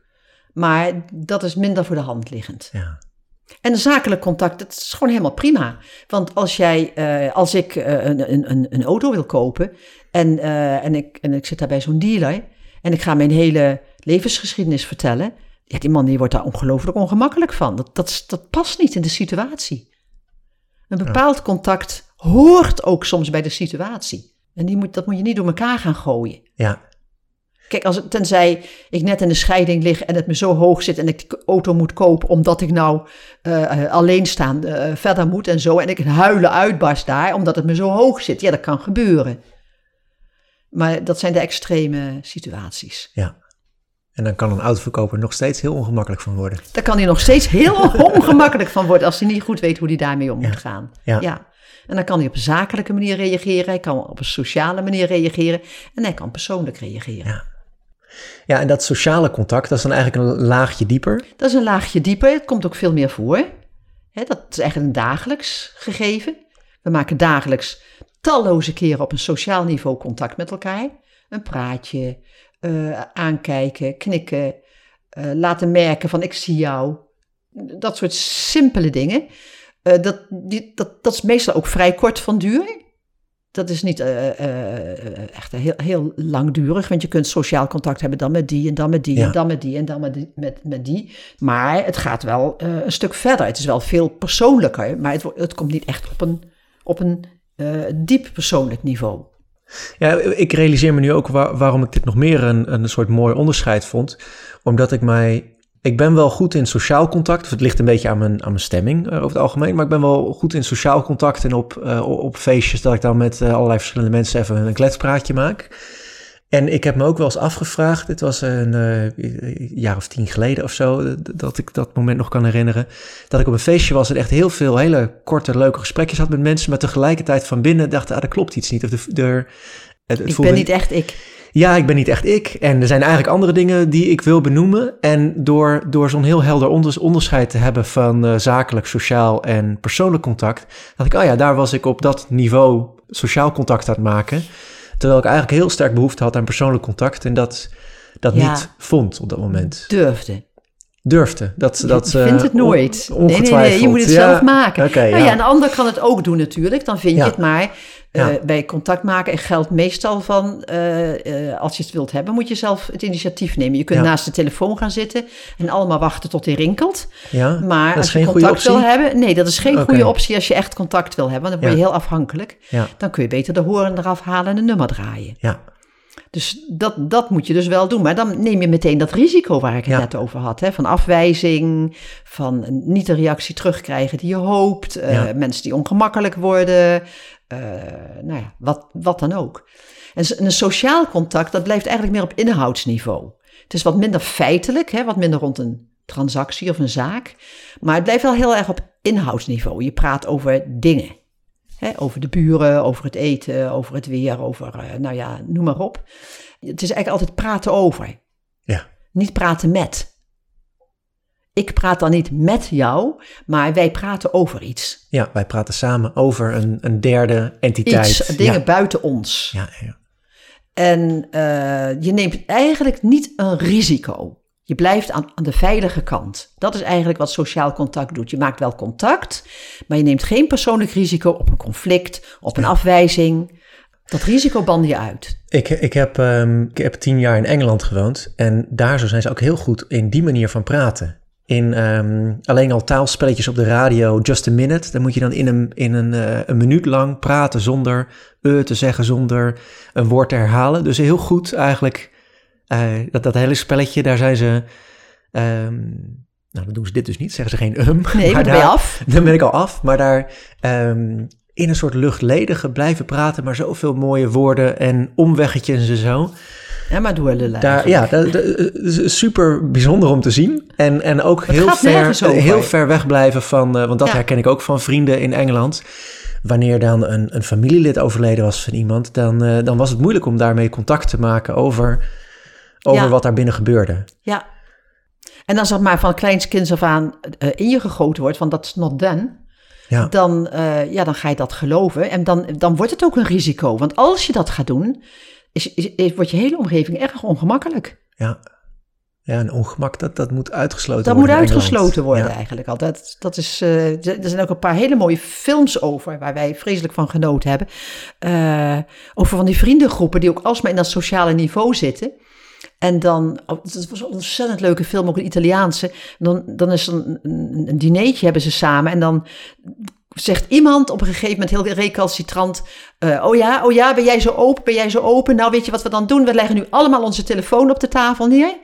[SPEAKER 2] Maar dat is minder voor de hand liggend.
[SPEAKER 1] Ja,
[SPEAKER 2] En een zakelijk contact, dat is gewoon helemaal prima. Want als jij, eh, als ik eh, een, een, een, auto wil kopen en, eh, en, ik, en ik zit daar bij zo'n dealer en ik ga mijn hele levensgeschiedenis vertellen, ja, die man die wordt daar ongelooflijk ongemakkelijk van. Dat, dat, dat past niet in de situatie. Een bepaald contact hoort ook soms bij de situatie. En die moet, dat moet je niet door elkaar gaan gooien.
[SPEAKER 1] ja,
[SPEAKER 2] Kijk, als het, tenzij ik net in de scheiding lig en het me zo hoog zit en ik die auto moet kopen omdat ik nou eh eh, alleenstaan eh, verder moet en zo. En ik huilen uitbarst daar omdat het me zo hoog zit. Ja, dat kan gebeuren. Maar dat zijn de extreme situaties.
[SPEAKER 1] Ja. En dan kan een autoverkoper nog steeds heel ongemakkelijk van worden.
[SPEAKER 2] Daar kan hij nog steeds heel ongemakkelijk van worden als hij niet goed weet hoe hij daarmee om
[SPEAKER 1] Ja.
[SPEAKER 2] moet gaan.
[SPEAKER 1] Ja.
[SPEAKER 2] En dan kan hij op een zakelijke manier reageren, hij kan op een sociale manier reageren en hij kan persoonlijk reageren.
[SPEAKER 1] Ja. Ja, en dat sociale contact, dat is dan eigenlijk een laagje dieper.
[SPEAKER 2] Dat is een laagje dieper, het komt ook veel meer voor. Dat is eigenlijk een dagelijks gegeven. We maken dagelijks talloze keren op een sociaal niveau contact met elkaar. Een praatje, eh, aankijken, knikken, eh, laten merken van ik zie jou. Dat soort simpele dingen. Eh, dat, dat, dat is meestal ook vrij kort van duur. Dat is niet eh, eh, echt heel, heel langdurig, want je kunt sociaal contact hebben dan met die en dan met die
[SPEAKER 1] Ja.
[SPEAKER 2] en dan met die en dan met die, met, met die. Maar het gaat wel eh, een stuk verder. Het is wel veel persoonlijker, maar het, het komt niet echt op een, op een eh, diep persoonlijk niveau.
[SPEAKER 1] Ja, ik realiseer me nu ook waar- waarom ik dit nog meer een, een soort mooi onderscheid vond. Omdat ik mij. Ik ben wel goed in sociaal contact. Of het ligt een beetje aan mijn, aan mijn stemming eh, over het algemeen. Maar ik ben wel goed in sociaal contact. En op, eh, op feestjes dat ik dan met eh, allerlei verschillende mensen even een kletspraatje maak. En ik heb me ook wel eens afgevraagd. Dit was een jaar of tien geleden of zo. Dat ik dat moment nog kan herinneren. Dat ik op een feestje was en echt heel veel hele korte, leuke gesprekjes had met mensen. Maar tegelijkertijd van binnen dacht, ah, er klopt iets niet. Of de, de, het, het
[SPEAKER 2] Ik
[SPEAKER 1] voelde-
[SPEAKER 2] ben niet echt ik.
[SPEAKER 1] Ja, ik ben niet echt ik. En er zijn eigenlijk andere dingen die ik wil benoemen. En door, door zo'n heel helder onders- onderscheid te hebben van eh, zakelijk, sociaal en persoonlijk contact, dacht ik, oh ja, daar was ik op dat niveau sociaal contact aan het maken. Terwijl ik eigenlijk heel sterk behoefte had aan persoonlijk contact en dat, dat
[SPEAKER 2] Ja.
[SPEAKER 1] niet vond op dat moment.
[SPEAKER 2] Durfde.
[SPEAKER 1] Durfde. Dat, dat,
[SPEAKER 2] je vindt
[SPEAKER 1] eh,
[SPEAKER 2] het nooit.
[SPEAKER 1] on-
[SPEAKER 2] nee, nee, nee, je moet het zelf maken.
[SPEAKER 1] Oké,
[SPEAKER 2] nou
[SPEAKER 1] ja.
[SPEAKER 2] ja, een ander kan het ook doen natuurlijk. Dan vind je het maar. Eh,
[SPEAKER 1] Ja.
[SPEAKER 2] bij contact maken geldt meestal van... eh, eh, als je het wilt hebben, moet je zelf het initiatief nemen. Je kunt
[SPEAKER 1] Ja.
[SPEAKER 2] naast de telefoon gaan zitten... en allemaal wachten tot hij rinkelt.
[SPEAKER 1] ja.
[SPEAKER 2] Maar als je contact wil hebben... Nee, dat is geen goede optie als je echt contact wil hebben. Want dan word je heel afhankelijk. Dan kun je beter de horen eraf halen en een nummer draaien.
[SPEAKER 1] Ja.
[SPEAKER 2] Dus dat, dat moet je dus wel doen. Maar dan neem je meteen dat risico waar ik het
[SPEAKER 1] Ja.
[SPEAKER 2] net over had. Hè? Van afwijzing, van niet de reactie terugkrijgen die je hoopt. eh. Mensen die ongemakkelijk worden. Eh, nou ja, wat, wat dan ook. En een sociaal contact, dat blijft eigenlijk meer op inhoudsniveau. Het is wat minder feitelijk, hè? wat minder rond een transactie of een zaak. Maar het blijft wel heel erg op inhoudsniveau. Je praat over dingen. Hè, over de buren, over het eten, over het weer, over, eh, nou ja, noem maar op. Het is eigenlijk altijd praten over.
[SPEAKER 1] Ja.
[SPEAKER 2] Niet praten met. Ik praat dan niet met jou, maar wij praten over iets.
[SPEAKER 1] ja, wij praten samen over een, een derde entiteit.
[SPEAKER 2] Iets, dingen
[SPEAKER 1] Ja.
[SPEAKER 2] buiten ons.
[SPEAKER 1] Ja, ja.
[SPEAKER 2] En eh, je neemt eigenlijk niet een risico. Je blijft aan, aan de veilige kant. Dat is eigenlijk wat sociaal contact doet. Je maakt wel contact, maar je neemt geen persoonlijk risico op een conflict, op een afwijzing. Dat risico band je uit.
[SPEAKER 1] Ik, ik, heb, ehm, ik heb tien jaar in Engeland gewoond en daar zo zijn ze ook heel goed in die manier van praten. In ehm, alleen al taalspelletjes op de radio, just a minute. Dan moet je dan in een, in een, eh, een minuut lang praten zonder eh te zeggen, zonder een woord te herhalen. Dus heel goed eigenlijk, eh, dat, dat hele spelletje, daar zijn ze... ehm, nou, dan doen ze dit dus niet, zeggen ze geen um.
[SPEAKER 2] Nee, maar dan ben je
[SPEAKER 1] daar-
[SPEAKER 2] af.
[SPEAKER 1] dan ben ik al af. Maar daar ehm, in een soort luchtledige blijven praten, maar zoveel mooie woorden en omweggetjes en zo.
[SPEAKER 2] Ja, maar door lullen
[SPEAKER 1] Daar, ja, dat, super bijzonder om te zien. En, en ook heel ver, heel ver weg blijven van, eh, want dat
[SPEAKER 2] Ja.
[SPEAKER 1] herken ik ook van vrienden in Engeland. Wanneer dan een, een familielid overleden was van iemand, dan, eh, dan was het moeilijk om daarmee contact te maken over, over
[SPEAKER 2] Ja.
[SPEAKER 1] wat daar binnen gebeurde.
[SPEAKER 2] Ja. En als dat maar van kleinskins af aan eh, in je gegoten wordt, van dat is not done,
[SPEAKER 1] Ja,
[SPEAKER 2] dan, ja, dan ga je dat geloven. En dan, dan wordt het ook een risico. Want als je dat gaat doen, is, is, is- wordt je hele omgeving erg ongemakkelijk.
[SPEAKER 1] ja. Ja, een ongemak, dat, dat moet uitgesloten
[SPEAKER 2] Dat
[SPEAKER 1] worden.
[SPEAKER 2] moet
[SPEAKER 1] in Engeland.
[SPEAKER 2] uitgesloten worden
[SPEAKER 1] Ja.
[SPEAKER 2] eigenlijk altijd. Dat is, eh, er zijn ook een paar hele mooie films over, waar wij vreselijk van genoten hebben. Eh, over van die vriendengroepen die ook alsmaar in dat sociale niveau zitten. En dan, oh, het was een ontzettend leuke film, ook een Italiaanse. Dan, dan is een, een, een dineetje hebben ze samen en dan zegt iemand op een gegeven moment heel recalcitrant... eh, oh ja, oh ja, ben jij zo open, ben jij zo open? Nou, weet je wat we dan doen? We leggen nu allemaal onze telefoon op de tafel neer.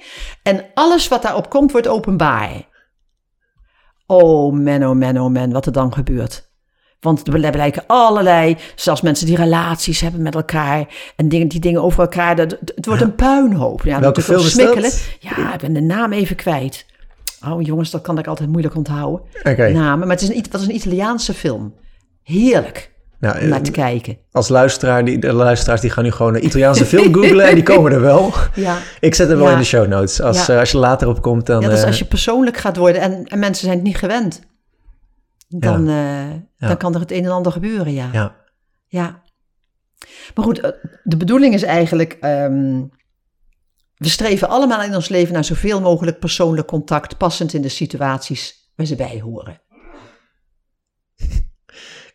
[SPEAKER 2] En alles wat daarop komt, wordt openbaar. Oh man, oh man, oh man, wat er dan gebeurt. Want er blijken allerlei, zelfs mensen die relaties hebben met elkaar en dingen, die dingen over elkaar. Dat, het wordt een puinhoop. Ja,
[SPEAKER 1] Welke film is dat?
[SPEAKER 2] Ja, ik ben de naam even kwijt. Oh jongens, dat kan ik altijd moeilijk onthouden. Namen. Maar het is een, dat is een Italiaanse film. Heerlijk
[SPEAKER 1] Nou,
[SPEAKER 2] om naar
[SPEAKER 1] eh,
[SPEAKER 2] te kijken.
[SPEAKER 1] als luisteraar, die, de luisteraars die gaan nu gewoon een Italiaanse film googlen en die komen er wel.
[SPEAKER 2] Ja.
[SPEAKER 1] Ik zet hem wel in de show notes. Als,
[SPEAKER 2] Ja.
[SPEAKER 1] eh, als je later op komt, dan...
[SPEAKER 2] ja, dat is
[SPEAKER 1] eh,
[SPEAKER 2] als je persoonlijk gaat worden en, en mensen zijn het niet gewend. Dan, eh, dan kan er het een en ander gebeuren, ja.
[SPEAKER 1] ja.
[SPEAKER 2] Ja. Maar goed, eh, de bedoeling is eigenlijk. ehm, we streven allemaal in ons leven naar zoveel mogelijk persoonlijk contact, passend in de situaties waar ze bij horen.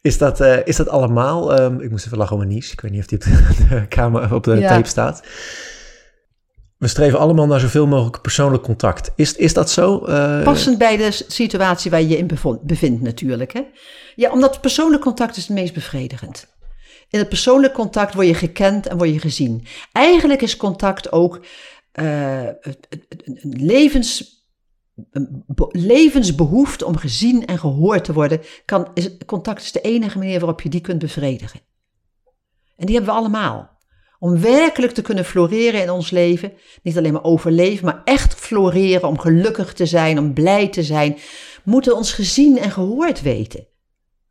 [SPEAKER 1] Is dat, eh, is dat allemaal? ehm, ik moest even lachen om een niche. Ik weet niet of die op de, de camera op de
[SPEAKER 2] Ja.
[SPEAKER 1] tape staat. We streven allemaal naar zoveel mogelijk persoonlijk contact. Is, is dat zo? Eh,
[SPEAKER 2] Passend bij de situatie waar je je in bevindt, natuurlijk. Hè? Ja, omdat persoonlijk contact is het meest bevredigend. In het persoonlijk contact word je gekend en word je gezien. Eigenlijk is contact ook levens, levensbehoefte om gezien en gehoord te worden. Kan, is, contact is de enige manier waarop je die kunt bevredigen. En die hebben we allemaal. Om werkelijk te kunnen floreren in ons leven. Niet alleen maar overleven, maar echt floreren. Om gelukkig te zijn, om blij te zijn. Moeten we ons gezien en gehoord weten.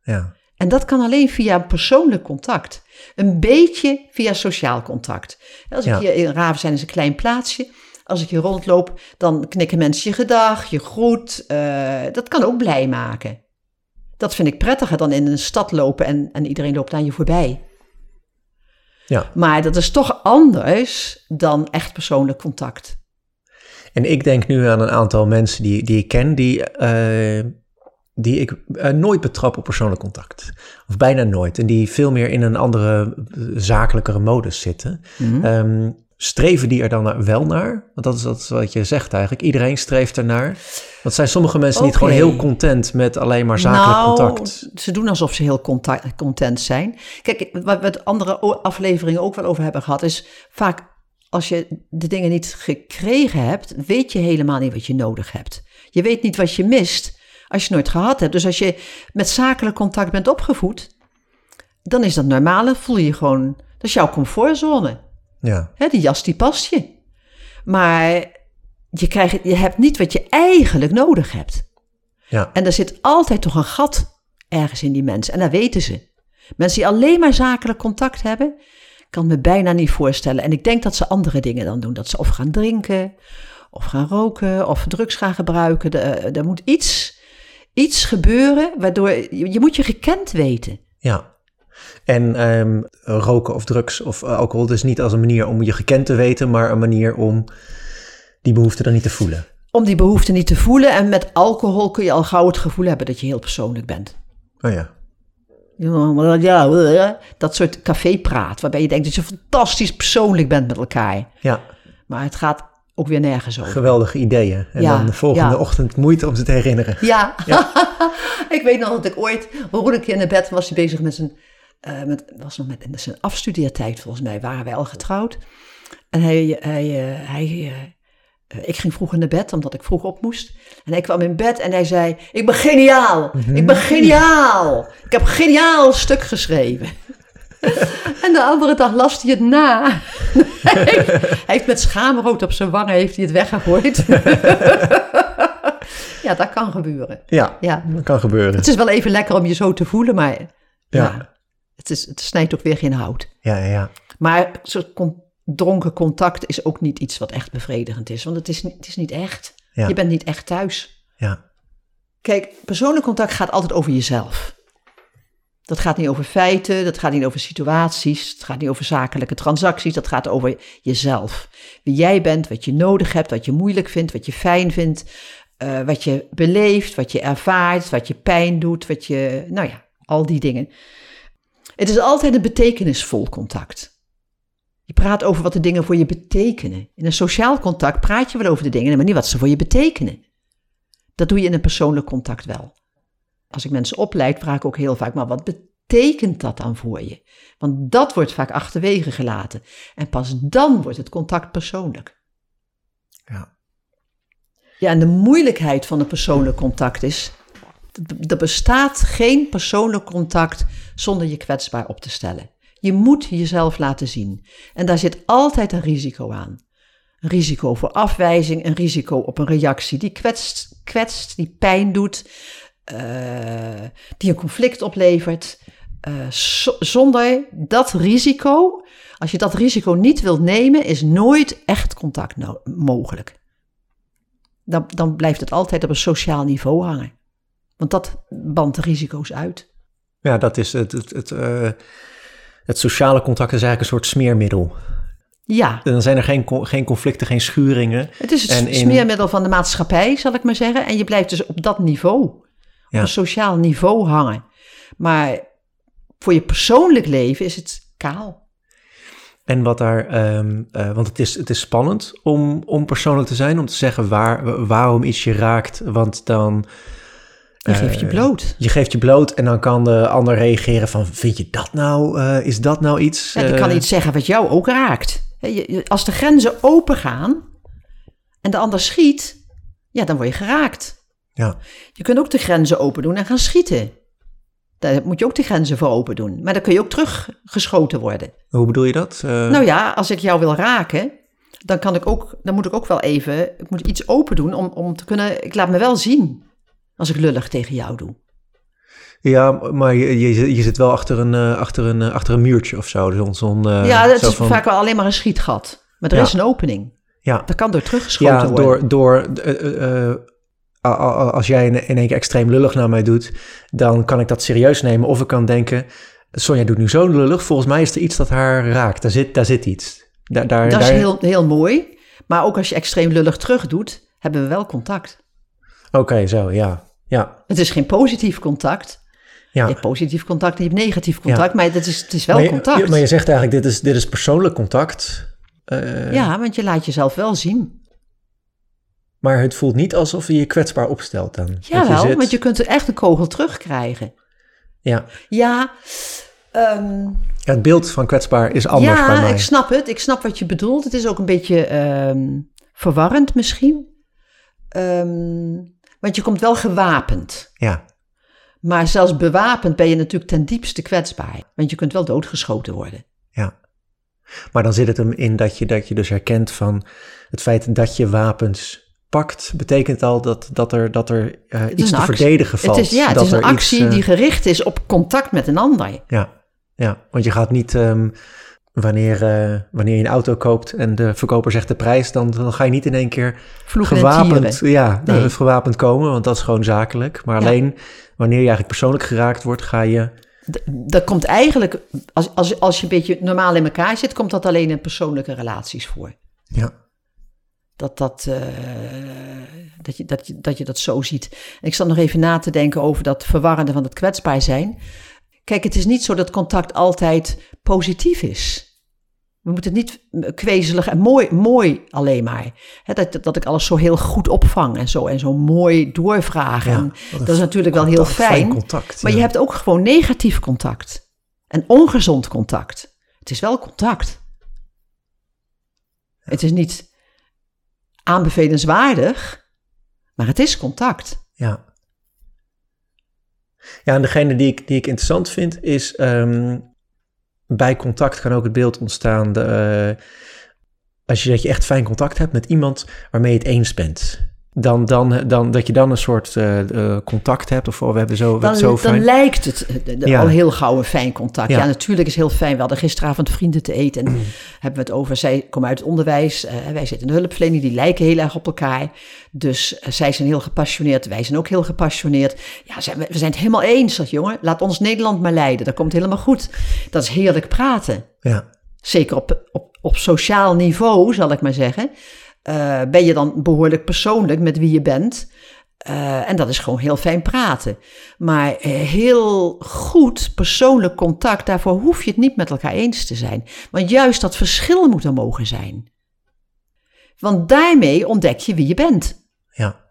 [SPEAKER 1] ja.
[SPEAKER 2] En dat kan alleen via persoonlijk contact. Een beetje via sociaal contact. Als ik
[SPEAKER 1] Ja.
[SPEAKER 2] hier in Raven is een klein plaatsje. Als ik hier rondloop, dan knikken mensen je gedag, je groet. eh, dat kan ook blij maken. Dat vind ik prettiger dan in een stad lopen en, en iedereen loopt aan je voorbij.
[SPEAKER 1] ja.
[SPEAKER 2] Maar dat is toch anders dan echt persoonlijk contact.
[SPEAKER 1] En ik denk nu aan een aantal mensen die, die ik ken, die, eh, die ik eh, nooit betrap op persoonlijk contact. Of bijna nooit. En die veel meer in een andere, eh, zakelijkere modus zitten. Ehm, streven die er dan wel naar? Want dat is, dat is wat je zegt eigenlijk. Iedereen streeft ernaar. Want zijn sommige mensen niet gewoon heel content met alleen maar zakelijk
[SPEAKER 2] nou,
[SPEAKER 1] contact?
[SPEAKER 2] ze doen alsof ze heel contact, content zijn. Kijk, wat we het andere afleveringen ook wel over hebben gehad, is vaak als je de dingen niet gekregen hebt, weet je helemaal niet wat je nodig hebt. Je weet niet wat je mist als je nooit gehad hebt. Dus als je met zakelijk contact bent opgevoed, dan is dat normaal. Dan voel je je gewoon, dat is jouw comfortzone.
[SPEAKER 1] Ja,
[SPEAKER 2] Hè, die jas die past je. Maar je, krijgt, je hebt niet wat je eigenlijk nodig hebt.
[SPEAKER 1] ja,
[SPEAKER 2] En er zit altijd toch een gat ergens in die mensen. En dat weten ze. Mensen die alleen maar zakelijk contact hebben, kan me bijna niet voorstellen. En ik denk dat ze andere dingen dan doen. Dat ze of gaan drinken, of gaan roken, of drugs gaan gebruiken. Er, er moet iets, iets gebeuren, waardoor je, je moet je gekend weten.
[SPEAKER 1] ja. En ehm, roken of drugs of eh, alcohol, dus niet als een manier om je gekend te weten, maar een manier om die behoefte dan niet te voelen.
[SPEAKER 2] Om die behoefte niet te voelen. En met alcohol kun je al gauw het gevoel hebben dat je heel persoonlijk bent.
[SPEAKER 1] Oh ja.
[SPEAKER 2] Ja, dat soort cafépraat, waarbij je denkt dat je fantastisch persoonlijk bent met elkaar.
[SPEAKER 1] Ja,
[SPEAKER 2] Maar het gaat ook weer nergens over.
[SPEAKER 1] geweldige ideeën. En
[SPEAKER 2] Ja,
[SPEAKER 1] dan de volgende
[SPEAKER 2] ja.
[SPEAKER 1] ochtend moeite om ze te herinneren.
[SPEAKER 2] Ja, ik weet nog dat ik ooit, hoorde ik in naar bed, was hij bezig met zijn, eh, met, was nog met, zijn afstudeertijd volgens mij, waren wij al getrouwd. En hij, hij, eh, hij eh, eh, ik ging vroeg naar bed, omdat ik vroeg op moest. En hij kwam in bed en hij zei, ik ben geniaal, ik ben geniaal. Ik heb een geniaal stuk geschreven. en de andere dag las hij het na. hij heeft met schaamrood op zijn wangen heeft hij het weggegooid. ja, dat kan gebeuren.
[SPEAKER 1] Ja,
[SPEAKER 2] Ja.
[SPEAKER 1] dat kan gebeuren.
[SPEAKER 2] Het is wel even lekker om je zo te voelen, maar ja,
[SPEAKER 1] Ja.
[SPEAKER 2] het, is, het snijdt ook weer geen hout.
[SPEAKER 1] Ja, ja, ja.
[SPEAKER 2] Maar zo'n dronken contact is ook niet iets wat echt bevredigend is, want het is, niet- het is niet echt.
[SPEAKER 1] Ja.
[SPEAKER 2] Je bent niet echt thuis.
[SPEAKER 1] ja.
[SPEAKER 2] Kijk, persoonlijk contact gaat altijd over jezelf. Dat gaat niet over feiten, dat gaat niet over situaties, het gaat niet over zakelijke transacties, dat gaat over jezelf. Wie jij bent, wat je nodig hebt, wat je moeilijk vindt, wat je fijn vindt, eh, wat je beleeft, wat je ervaart, wat je pijn doet, wat je, nou ja, al die dingen. Het is altijd een betekenisvol contact. Je praat over wat de dingen voor je betekenen. In een sociaal contact praat je wel over de dingen, maar niet wat ze voor je betekenen. Dat doe je in een persoonlijk contact wel. Als ik mensen opleid, vraag ik ook heel vaak, maar wat betekent dat dan voor je? Want dat wordt vaak achterwege gelaten. En pas dan wordt het contact persoonlijk.
[SPEAKER 1] Ja.
[SPEAKER 2] Ja, en de moeilijkheid van een persoonlijk contact is Er bestaat geen persoonlijk contact zonder je kwetsbaar op te stellen. Je moet jezelf laten zien. En daar zit altijd een risico aan. Een risico voor afwijzing, een risico op een reactie die kwetst, kwetst die pijn doet, die een conflict oplevert. Uh, zonder dat risico, als je dat risico niet wilt nemen, is nooit echt contact no mogelijk. Dan, dan blijft het altijd op een sociaal niveau hangen. Want dat bandt de risico's uit.
[SPEAKER 1] Ja, dat is het. het, het, uh, het sociale contact is eigenlijk een soort smeermiddel.
[SPEAKER 2] Ja.
[SPEAKER 1] Dan zijn er geen, geen conflicten, geen schuringen.
[SPEAKER 2] Het is het smeermiddel van de maatschappij, zal ik maar zeggen. En je blijft dus op dat niveau, op een sociaal niveau hangen. Maar voor je persoonlijk leven is het kaal.
[SPEAKER 1] En wat daar, um, uh, want het is, het is spannend om, om persoonlijk te zijn, om te zeggen waar, waarom iets je raakt, want dan...
[SPEAKER 2] Je geeft je eh, bloot.
[SPEAKER 1] Je geeft je bloot en dan kan de ander reageren van, vind je dat nou, uh, is dat nou iets?
[SPEAKER 2] Ja, die kan iets zeggen wat jou ook raakt. Als de grenzen open gaan en de ander schiet, ja, dan word je geraakt.
[SPEAKER 1] Ja.
[SPEAKER 2] Je kunt ook de grenzen open doen en gaan schieten. Daar moet je ook de grenzen voor open doen. Maar dan kun je ook teruggeschoten worden.
[SPEAKER 1] Hoe bedoel je dat? Uh...
[SPEAKER 2] Nou ja, als ik jou wil raken, dan, kan ik ook, dan moet ik ook wel even ik moet iets open doen om, om te kunnen... Ik laat me wel zien als ik lullig tegen jou doe.
[SPEAKER 1] Ja, maar je, je, je zit wel achter een, uh, achter een, uh, achter een muurtje of zo. Zo, zo
[SPEAKER 2] uh, ja, dat is van... vaak wel alleen maar een schietgat. Maar er ja. is een opening.
[SPEAKER 1] Ja.
[SPEAKER 2] Dat kan door teruggeschoten
[SPEAKER 1] ja,
[SPEAKER 2] worden.
[SPEAKER 1] Door, door als jij in één keer extreem lullig naar mij doet, dan kan ik dat serieus nemen. Of ik kan denken, Sonja doet nu zo lullig, volgens mij is er iets dat haar raakt. Daar zit, daar zit iets. Daar, daar,
[SPEAKER 2] dat is heel, heel mooi. Maar ook als je extreem lullig terug doet, hebben we wel contact.
[SPEAKER 1] Oké, okay, zo, ja. ja.
[SPEAKER 2] Het is geen positief contact. Ja. Je hebt positief contact en je hebt negatief contact, ja. maar het is, het is wel
[SPEAKER 1] maar je,
[SPEAKER 2] contact.
[SPEAKER 1] maar je zegt eigenlijk, dit is, dit is persoonlijk contact.
[SPEAKER 2] Uh, ja, want je laat jezelf wel zien.
[SPEAKER 1] Maar het voelt niet alsof je je kwetsbaar opstelt dan.
[SPEAKER 2] Ja, wel, zit... want je kunt er echt een kogel terugkrijgen.
[SPEAKER 1] Ja.
[SPEAKER 2] Ja. Um,
[SPEAKER 1] ja het beeld van kwetsbaar is anders
[SPEAKER 2] ja,
[SPEAKER 1] bij mij.
[SPEAKER 2] Ja, ik snap het. Ik snap wat je bedoelt. Het is ook een beetje um, verwarrend misschien. Um, want je komt wel gewapend.
[SPEAKER 1] Ja.
[SPEAKER 2] Maar zelfs bewapend ben je natuurlijk ten diepste kwetsbaar. Want je kunt wel doodgeschoten worden.
[SPEAKER 1] Ja. Maar dan zit het hem in dat je, dat je dus herkent van het feit dat je wapens pakt, betekent al dat, dat er, dat er uh, iets te actie. verdedigen valt.
[SPEAKER 2] Het is, ja, het
[SPEAKER 1] dat
[SPEAKER 2] is een actie iets, die gericht is op contact met een ander.
[SPEAKER 1] Ja, ja want je gaat niet... Um, wanneer, uh, wanneer je een auto koopt en de verkoper zegt de prijs, dan, dan ga je niet in één keer
[SPEAKER 2] Vloegen
[SPEAKER 1] gewapend, ja, nee. gewapend komen, want dat is gewoon zakelijk. Maar ja. alleen wanneer je eigenlijk persoonlijk geraakt wordt, ga je.
[SPEAKER 2] Dat komt eigenlijk, als, als, als je een beetje normaal in elkaar zit, komt dat alleen in persoonlijke relaties voor.
[SPEAKER 1] Ja.
[SPEAKER 2] Dat, dat, uh, dat, je, dat, je, dat je dat zo ziet. En ik zat nog even na te denken over dat verwarrende van het kwetsbaar zijn. Kijk, het is niet zo dat contact altijd positief is. We moeten het niet kwezelig en mooi, mooi alleen maar. He, dat, dat ik alles zo heel goed opvang en zo, en zo mooi doorvraag. Ja, en dat is natuurlijk wel heel fijn.
[SPEAKER 1] fijn contact,
[SPEAKER 2] maar
[SPEAKER 1] ja.
[SPEAKER 2] je hebt ook gewoon negatief contact. En ongezond contact. Het is wel contact. Het is niet aanbevelenswaardig, maar het is contact.
[SPEAKER 1] Ja. Ja, en degene die ik, die ik interessant vind is, um, bij contact kan ook het beeld ontstaan, de, uh, als je, dat je echt fijn contact hebt met iemand waarmee je het eens bent. Dan, dan, dan, dat je dan een soort uh, uh, contact hebt. Of oh, we hebben zo, we
[SPEAKER 2] dan,
[SPEAKER 1] hebben zo fijn...
[SPEAKER 2] dan lijkt het de, ja. al heel gauw een fijn contact. Ja. ja. natuurlijk is heel fijn. We hadden gisteravond vrienden te eten. En mm. hebben we het over. Zij komen uit het onderwijs. Uh, wij zitten in de hulpverlening. Die lijken heel erg op elkaar. Dus zij zijn heel gepassioneerd. Wij zijn ook heel gepassioneerd. Ja, zijn, we zijn het helemaal eens. Dat jongen, laat ons Nederland maar leiden. Dat komt helemaal goed. Dat is heerlijk praten.
[SPEAKER 1] Ja.
[SPEAKER 2] Zeker op, op, op sociaal niveau, zal ik maar zeggen. Uh, ben je dan behoorlijk persoonlijk met wie je bent. Uh, en dat is gewoon heel fijn praten. Maar uh, heel goed persoonlijk contact, daarvoor hoef je het niet met elkaar eens te zijn. Want juist dat verschil moet er mogen zijn. Want daarmee ontdek je wie je bent.
[SPEAKER 1] Ja.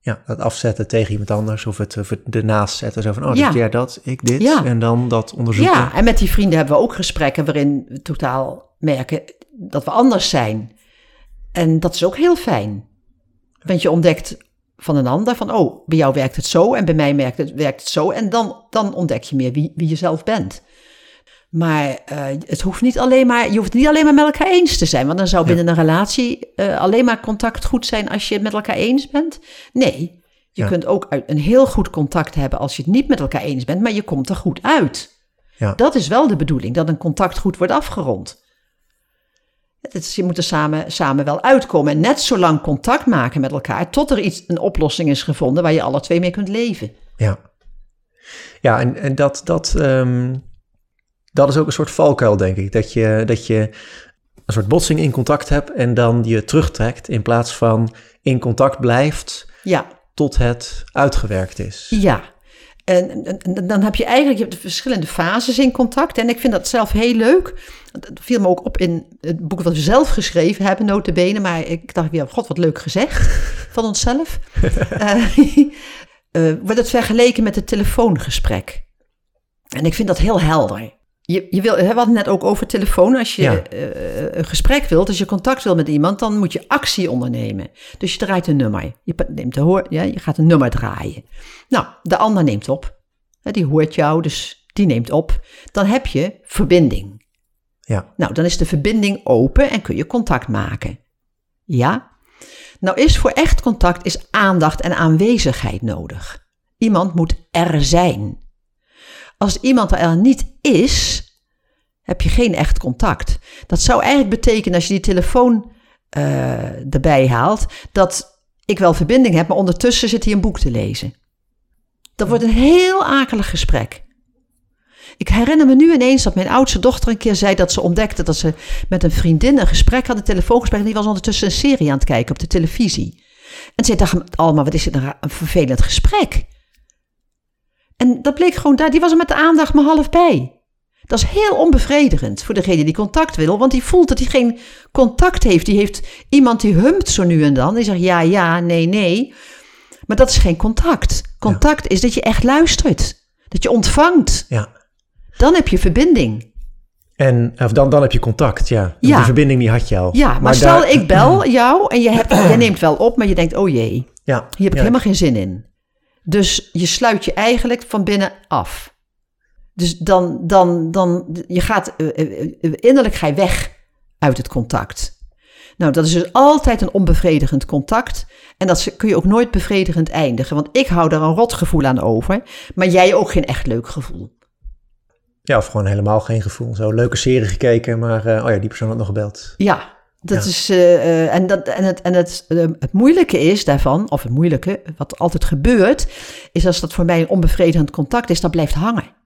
[SPEAKER 1] Ja, dat afzetten tegen iemand anders of het, of het ernaast zetten. Zo van, oh, ja. jij dat, ik dit. Ja. En dan dat onderzoeken.
[SPEAKER 2] Ja, en met die vrienden hebben we ook gesprekken waarin we totaal merken dat we anders zijn. En dat is ook heel fijn. Want je ontdekt van een ander. Van, oh, bij jou werkt het zo en bij mij werkt het, werkt het zo. En dan, dan ontdek je meer wie, wie je zelf bent. Maar uh, het hoeft niet alleen maar, je hoeft niet alleen maar met elkaar eens te zijn. Want dan zou binnen een relatie uh, alleen maar contact goed zijn als je het met elkaar eens bent. Nee, je ja. kunt ook een heel goed contact hebben als je het niet met elkaar eens bent, maar je komt er goed uit. Ja. Dat is wel de bedoeling, dat een contact goed wordt afgerond. Is, je moet er samen, samen wel uitkomen en net zo lang contact maken met elkaar tot er iets, een oplossing is gevonden waar je alle twee mee kunt leven.
[SPEAKER 1] Ja, ja en, en dat, dat, um, dat is ook een soort valkuil, denk ik. Dat je, dat je een soort botsing in contact hebt en dan je terugtrekt in plaats van in contact blijft
[SPEAKER 2] ja.
[SPEAKER 1] tot het uitgewerkt is.
[SPEAKER 2] Ja, en, en, dan heb je eigenlijk je hebt de verschillende fases in contact. En ik vind dat zelf heel leuk. Dat viel me ook op in het boek wat we zelf geschreven hebben, notabene. Maar ik dacht weer, god, wat leuk gezegd van onszelf. uh, uh, wordt het vergeleken met het telefoongesprek. En ik vind dat heel helder. Je, je wil, we hadden het net ook over telefoon. Als je ja. uh, een gesprek wilt, als je contact wil met iemand, dan moet je actie ondernemen. Dus je draait een nummer. Je, neemt de hoor, ja, je gaat een nummer draaien. Nou, de ander neemt op. Die hoort jou, dus die neemt op. Dan heb je verbinding.
[SPEAKER 1] Ja.
[SPEAKER 2] Nou, dan is de verbinding open en kun je contact maken. Ja? Nou is voor echt contact is aandacht en aanwezigheid nodig. Iemand moet er zijn. Als iemand er niet is, heb je geen echt contact. Dat zou eigenlijk betekenen als je die telefoon uh, erbij haalt, dat ik wel verbinding heb, maar ondertussen zit hij een boek te lezen. Dat wordt een heel akelig gesprek. Ik herinner me nu ineens dat mijn oudste dochter een keer zei dat ze ontdekte dat ze met een vriendin een gesprek had, een telefoongesprek, en die was ondertussen een serie aan het kijken op de televisie. En ze dacht allemaal, wat is dit een vervelend gesprek. En dat bleek gewoon daar, die was er met de aandacht maar half bij. Dat is heel onbevredigend voor degene die contact wil, want die voelt dat hij geen contact heeft. Die heeft iemand die humpt zo nu en dan, die zegt ja, ja, nee, nee. Maar dat is geen contact. Contact is dat je echt luistert, dat je ontvangt.
[SPEAKER 1] Ja.
[SPEAKER 2] Dan heb je verbinding.
[SPEAKER 1] En of dan, dan heb je contact, ja.
[SPEAKER 2] ja.
[SPEAKER 1] Die verbinding die had je al.
[SPEAKER 2] Ja, maar, maar stel daar... ik bel jou en je, hebt, je neemt wel op, maar je denkt, oh jee,
[SPEAKER 1] ja.
[SPEAKER 2] hier heb ik
[SPEAKER 1] ja.
[SPEAKER 2] helemaal geen zin in. Dus je sluit je eigenlijk van binnen af. Dus dan, dan, dan je gaat uh, uh, innerlijk ga je weg uit het contact. Nou, dat is dus altijd een onbevredigend contact. En dat kun je ook nooit bevredigend eindigen. Want ik hou daar een rotgevoel aan over. Maar jij ook geen echt leuk gevoel.
[SPEAKER 1] Ja, of gewoon helemaal geen gevoel. Zo leuke serie gekeken, maar uh, oh ja, die persoon had nog gebeld.
[SPEAKER 2] Ja, dat ja. is, uh, en, dat, en, het, en het, uh, het moeilijke is daarvan, of het moeilijke, wat altijd gebeurt, is als dat voor mij een onbevredigend contact is, dat blijft hangen.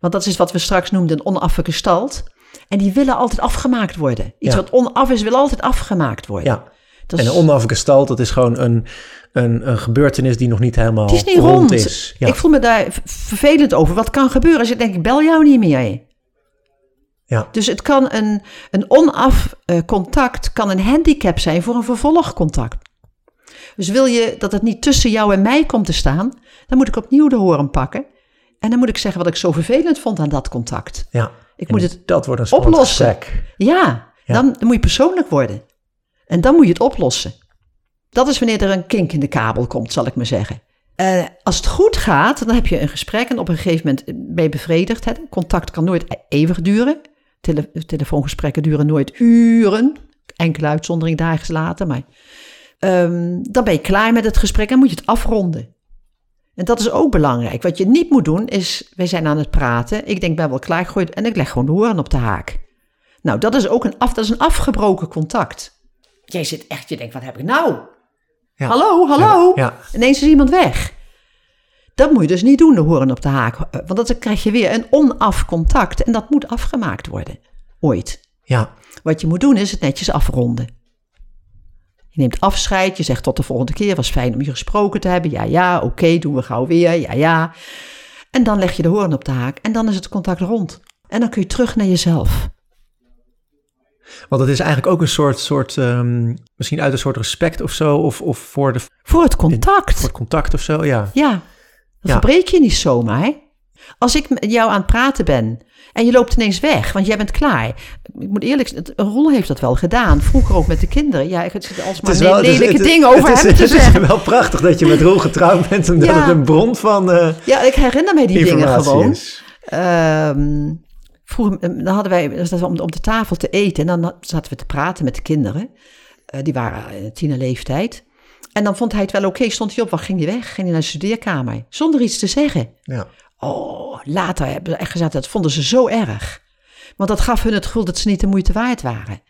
[SPEAKER 2] Want dat is wat we straks noemden een onafgestald. En die willen altijd afgemaakt worden. Iets ja. wat onaf is, wil altijd afgemaakt worden.
[SPEAKER 1] Ja. Dat en een onafgestald, dat is gewoon een, een, een gebeurtenis die nog niet helemaal
[SPEAKER 2] het is niet
[SPEAKER 1] rond,
[SPEAKER 2] rond.
[SPEAKER 1] is.
[SPEAKER 2] Ja. Ik voel me daar vervelend over. Wat kan gebeuren als je denkt, ik bel jou niet meer.
[SPEAKER 1] Ja.
[SPEAKER 2] Dus het kan een, een onaf uh, contact kan een handicap zijn voor een vervolgcontact. Dus wil je dat het niet tussen jou en mij komt te staan, dan moet ik opnieuw de horen pakken. En dan moet ik zeggen wat ik zo vervelend vond aan dat contact.
[SPEAKER 1] Ja.
[SPEAKER 2] Ik moet het
[SPEAKER 1] dat wordt een
[SPEAKER 2] oplossen.
[SPEAKER 1] Gesprek.
[SPEAKER 2] Ja, ja. Dan, dan moet je persoonlijk worden. En dan moet je het oplossen. Dat is wanneer er een kink in de kabel komt, zal ik maar zeggen. Uh, als het goed gaat, dan heb je een gesprek en op een gegeven moment ben je bevredigd. Hè? Contact kan nooit eeuwig duren. Tele telefoongesprekken duren nooit uren. Enkele uitzondering dagen later, maar um, dan ben je klaar met het gesprek en moet je het afronden. En dat is ook belangrijk. Wat je niet moet doen is, wij zijn aan het praten, ik denk ben wel klaar gegooid en ik leg gewoon de hoorn op de haak. Nou, dat is ook een, af, dat is een afgebroken contact. Jij zit echt, je denkt, wat heb ik nou? Ja. Hallo, hallo.
[SPEAKER 1] Ja.
[SPEAKER 2] Ineens is iemand weg. Dat moet je dus niet doen, de horen op de haak. Want dan krijg je weer een onaf contact. En dat moet afgemaakt worden. Ooit.
[SPEAKER 1] Ja.
[SPEAKER 2] Wat je moet doen is het netjes afronden. Je neemt afscheid. Je zegt tot de volgende keer. Was fijn om je gesproken te hebben. Ja, ja, oké, okay, doen we gauw weer. Ja, ja. En dan leg je de hoorn op de haak. En dan is het contact rond. En dan kun je terug naar jezelf.
[SPEAKER 1] Want het is eigenlijk ook een soort, soort um, misschien uit een soort respect of zo, of, of voor de...
[SPEAKER 2] Voor het contact.
[SPEAKER 1] Voor het contact of zo, ja.
[SPEAKER 2] Ja, dat ja. verbreek je niet zomaar. Als ik met jou aan het praten ben en je loopt ineens weg, want jij bent klaar. Ik moet eerlijk een rol heeft dat wel gedaan. Vroeger ook met de kinderen. Ja, ik zit alsmaar
[SPEAKER 1] Het wel- het
[SPEAKER 2] lelijke
[SPEAKER 1] het is-
[SPEAKER 2] dingen over
[SPEAKER 1] het is-
[SPEAKER 2] hem te
[SPEAKER 1] Het
[SPEAKER 2] zeggen.
[SPEAKER 1] is wel prachtig dat je met Roel getrouwd bent en dat
[SPEAKER 2] Ja.
[SPEAKER 1] het een bron van eh,
[SPEAKER 2] Ja, ik herinner mij die dingen gewoon. Ehm, vroeger eh, dan hadden wij zaten we om, om de tafel te eten en dan zaten we te praten met de kinderen. Eh, die waren in tienerleeftijd. En dan vond hij het wel oké, stond hij op, wat ging hij weg? Ging hij naar de studeerkamer, zonder iets te zeggen.
[SPEAKER 1] Ja.
[SPEAKER 2] Oh, later hebben ze echt gezegd, dat vonden ze zo erg. Want dat gaf hun het gevoel dat ze niet de moeite waard waren.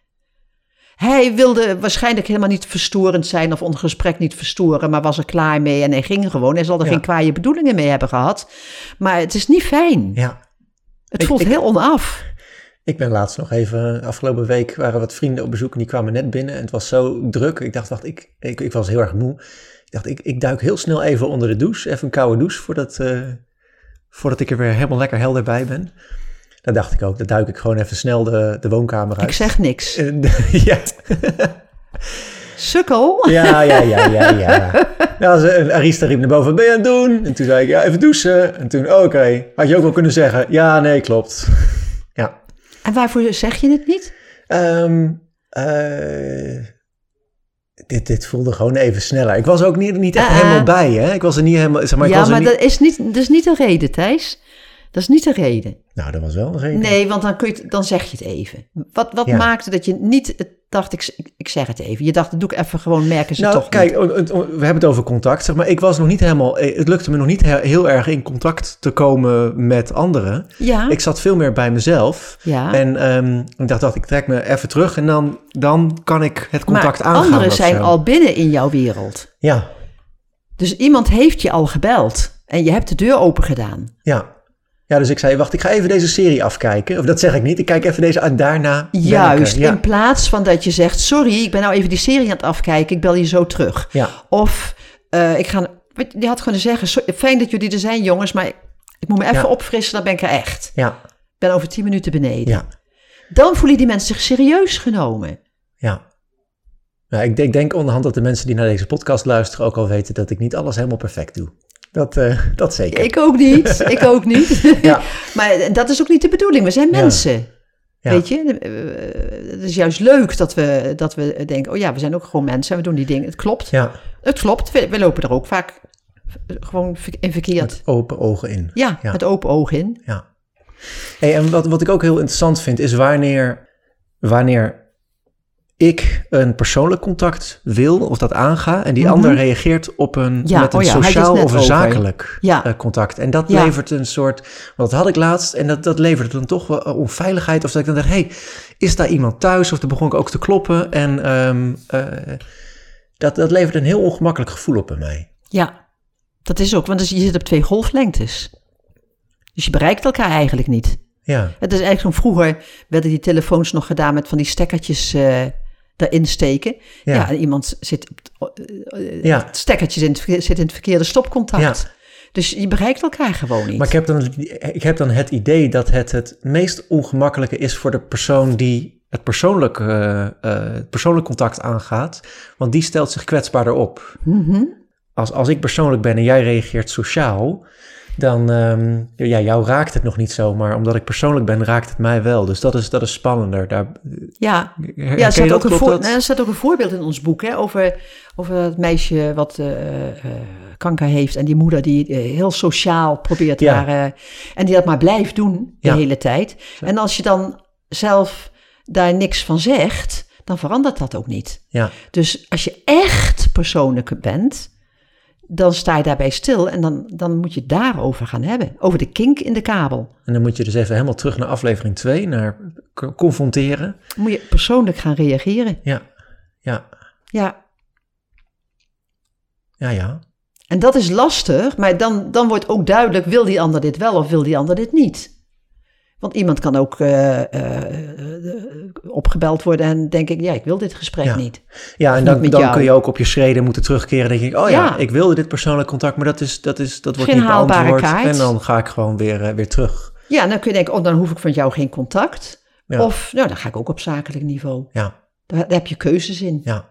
[SPEAKER 2] Hij wilde waarschijnlijk helemaal niet verstorend zijn of ons gesprek niet verstoren, maar was er klaar mee en hij ging gewoon. Hij zal er
[SPEAKER 1] Ja.
[SPEAKER 2] geen kwaaie bedoelingen mee hebben gehad. Maar het is niet fijn.
[SPEAKER 1] ja.
[SPEAKER 2] Het
[SPEAKER 1] Ik-
[SPEAKER 2] voelt
[SPEAKER 1] ik-
[SPEAKER 2] heel onaf.
[SPEAKER 1] Ik ben laatst nog even, afgelopen week waren wat vrienden op bezoek en die kwamen net binnen en het was zo druk. Ik dacht, wacht, ik, ik, ik was heel erg moe. Ik dacht, ik, ik duik heel snel even onder de douche, even een koude douche, voordat, eh, voordat ik er weer helemaal lekker helder bij ben. Dan dacht ik ook, dan duik ik gewoon even snel de, de woonkamer uit.
[SPEAKER 2] Ik zeg niks.
[SPEAKER 1] En, ja,
[SPEAKER 2] Sukkel.
[SPEAKER 1] ja, ja, ja, ja, ja. ze- en Arista riep naar boven, ben je aan het doen? En toen zei ik, ja, even douchen. En toen, oké, had je ook wel kunnen zeggen, ja, nee, klopt.
[SPEAKER 2] En waarvoor zeg je het niet?
[SPEAKER 1] Ehm, eh, dit, dit voelde gewoon even sneller. Ik was ook niet, niet echt
[SPEAKER 2] Ah, ah.
[SPEAKER 1] helemaal bij, hè? Ik was er niet helemaal, zeg maar, ik
[SPEAKER 2] ja,
[SPEAKER 1] was
[SPEAKER 2] maar
[SPEAKER 1] niet...
[SPEAKER 2] dat is niet, dat is niet de reden, Thijs. Dat is niet de reden.
[SPEAKER 1] Nou, dat was wel een reden.
[SPEAKER 2] Nee, want dan, kun je dan zeg je het even. Wat, wat
[SPEAKER 1] Ja.
[SPEAKER 2] maakte dat je niet het dacht, ik, ik, zeg het even. Je dacht, dat doe ik even gewoon, merken ze
[SPEAKER 1] Nou,
[SPEAKER 2] toch
[SPEAKER 1] kijk,
[SPEAKER 2] niet.
[SPEAKER 1] o- o- o- we hebben het over contact, zeg maar. Ik was nog niet helemaal, eh, het lukte me nog niet he- heel erg in contact te komen met anderen.
[SPEAKER 2] Ja,
[SPEAKER 1] Ik zat veel meer bij mezelf.
[SPEAKER 2] ja.
[SPEAKER 1] En ehm, ik dacht, dacht, ik trek me even terug en dan, dan kan ik het contact
[SPEAKER 2] maar
[SPEAKER 1] aangaan.
[SPEAKER 2] anderen zijn
[SPEAKER 1] zo.
[SPEAKER 2] al binnen in jouw wereld.
[SPEAKER 1] Ja,
[SPEAKER 2] Dus iemand heeft je al gebeld en je hebt de deur open gedaan.
[SPEAKER 1] ja. Ja, dus ik zei, wacht, ik ga even deze serie afkijken. Of dat zeg ik niet, ik kijk even deze aan, daarna ben ik er.
[SPEAKER 2] Juist,
[SPEAKER 1] Ja,
[SPEAKER 2] in plaats van dat je zegt, sorry, ik ben nou even die serie aan het afkijken, ik bel je zo terug.
[SPEAKER 1] ja,
[SPEAKER 2] Of eh, ik ga, je, had kunnen zeggen, "Sorry, fijn dat jullie er zijn jongens, maar ik, moet me even
[SPEAKER 1] Ja.
[SPEAKER 2] opfrissen, dan ben ik er echt.
[SPEAKER 1] ja,
[SPEAKER 2] Ik ben over tien minuten beneden.
[SPEAKER 1] ja,
[SPEAKER 2] Dan voelen die mensen zich serieus genomen.
[SPEAKER 1] ja. Ja, ik, denk- ik denk onderhand dat de mensen die naar deze podcast luisteren ook al weten dat ik niet alles helemaal perfect doe. Dat, eh, dat zeker.
[SPEAKER 2] Ik ook niet, ik ook niet.
[SPEAKER 1] Ja.
[SPEAKER 2] maar dat is ook niet de bedoeling, we zijn mensen.
[SPEAKER 1] Ja.
[SPEAKER 2] Weet je, Eh, het is juist leuk dat we, dat we denken, oh ja, we zijn ook gewoon mensen en we doen die dingen. Het klopt,
[SPEAKER 1] Ja,
[SPEAKER 2] het klopt, we, we lopen er ook vaak gewoon in verkeerd.
[SPEAKER 1] met open ogen in.
[SPEAKER 2] Ja,
[SPEAKER 1] Ja.
[SPEAKER 2] met open ogen in.
[SPEAKER 1] Ja. Hey, en wat, wat ik ook heel interessant vind, is wanneer, wanneer ik een persoonlijk contact wil of dat aanga en die
[SPEAKER 2] Mhm.
[SPEAKER 1] ander reageert op een,
[SPEAKER 2] Ja,
[SPEAKER 1] met een
[SPEAKER 2] oh ja,
[SPEAKER 1] sociaal of een zakelijk
[SPEAKER 2] Ja.
[SPEAKER 1] eh, contact. En dat levert een soort, want dat had ik laatst en dat, dat leverde dan toch wel onveiligheid. Of dat ik dan dacht, hey, is daar iemand thuis? Of dan begon ik ook te kloppen en ehm, eh, dat, dat levert een heel ongemakkelijk gevoel op bij mij.
[SPEAKER 2] Ja, dat is ook, want dus je zit op twee golflengtes. Dus je bereikt elkaar eigenlijk niet.
[SPEAKER 1] Ja,
[SPEAKER 2] Het is eigenlijk zo vroeger werden die telefoons nog gedaan met van die stekkertjes eh erin steken. Ja. iemand zit op het, eh, eh,
[SPEAKER 1] Ja.
[SPEAKER 2] het stekkertje in het, zit in het verkeerde stopcontact.
[SPEAKER 1] Ja.
[SPEAKER 2] Dus je bereikt elkaar gewoon niet.
[SPEAKER 1] Maar ik heb, dan, ik heb dan het idee dat het het meest ongemakkelijke is voor de persoon die het persoonlijk, eh, eh, het persoonlijk contact aangaat. Want die stelt zich kwetsbaarder op.
[SPEAKER 2] Mhm.
[SPEAKER 1] Als, als ik persoonlijk ben en jij reageert sociaal, dan, ehm, ja, jou raakt het nog niet zo. Maar omdat ik persoonlijk ben, raakt het mij wel. Dus dat is, dat is spannender. Daar,
[SPEAKER 2] Ja,
[SPEAKER 1] her-
[SPEAKER 2] ja er, staat ook een voor, er staat ook een voorbeeld in ons boek hè, over, over het meisje wat eh, eh, kanker heeft en die moeder die eh, heel sociaal probeert
[SPEAKER 1] Ja.
[SPEAKER 2] haar, eh, en die dat maar blijft doen de
[SPEAKER 1] Ja.
[SPEAKER 2] hele tijd. En als je dan zelf daar niks van zegt, dan verandert dat ook niet.
[SPEAKER 1] Ja,
[SPEAKER 2] Dus als je echt persoonlijk bent, dan sta je daarbij stil en dan, dan moet je het daarover gaan hebben. Over de kink in de kabel.
[SPEAKER 1] en dan moet je dus even helemaal terug naar aflevering 2, naar confronteren.
[SPEAKER 2] Moet je persoonlijk gaan reageren.
[SPEAKER 1] Ja, ja,
[SPEAKER 2] Ja,
[SPEAKER 1] ja, ja.
[SPEAKER 2] En dat is lastig, maar dan, dan wordt ook duidelijk, wil die ander dit wel of wil die ander dit niet? Want iemand kan ook eh, eh, eh, opgebeld worden en denk ik, ja, ik wil dit gesprek
[SPEAKER 1] Ja.
[SPEAKER 2] niet.
[SPEAKER 1] Ja, en dan, dan kun je ook op je schreden moeten terugkeren. Denk ik, oh ja,
[SPEAKER 2] Ja.
[SPEAKER 1] ik wilde dit persoonlijk contact, maar dat, is, dat, is, dat wordt
[SPEAKER 2] Geen
[SPEAKER 1] niet beantwoord.
[SPEAKER 2] kaart.
[SPEAKER 1] En dan ga ik gewoon weer, weer terug.
[SPEAKER 2] Ja, dan kun je denken, oh, dan hoef ik van jou geen contact.
[SPEAKER 1] Ja.
[SPEAKER 2] Of, nou, dan ga ik ook op zakelijk niveau.
[SPEAKER 1] Ja,
[SPEAKER 2] Daar, daar heb je keuzes in.
[SPEAKER 1] ja.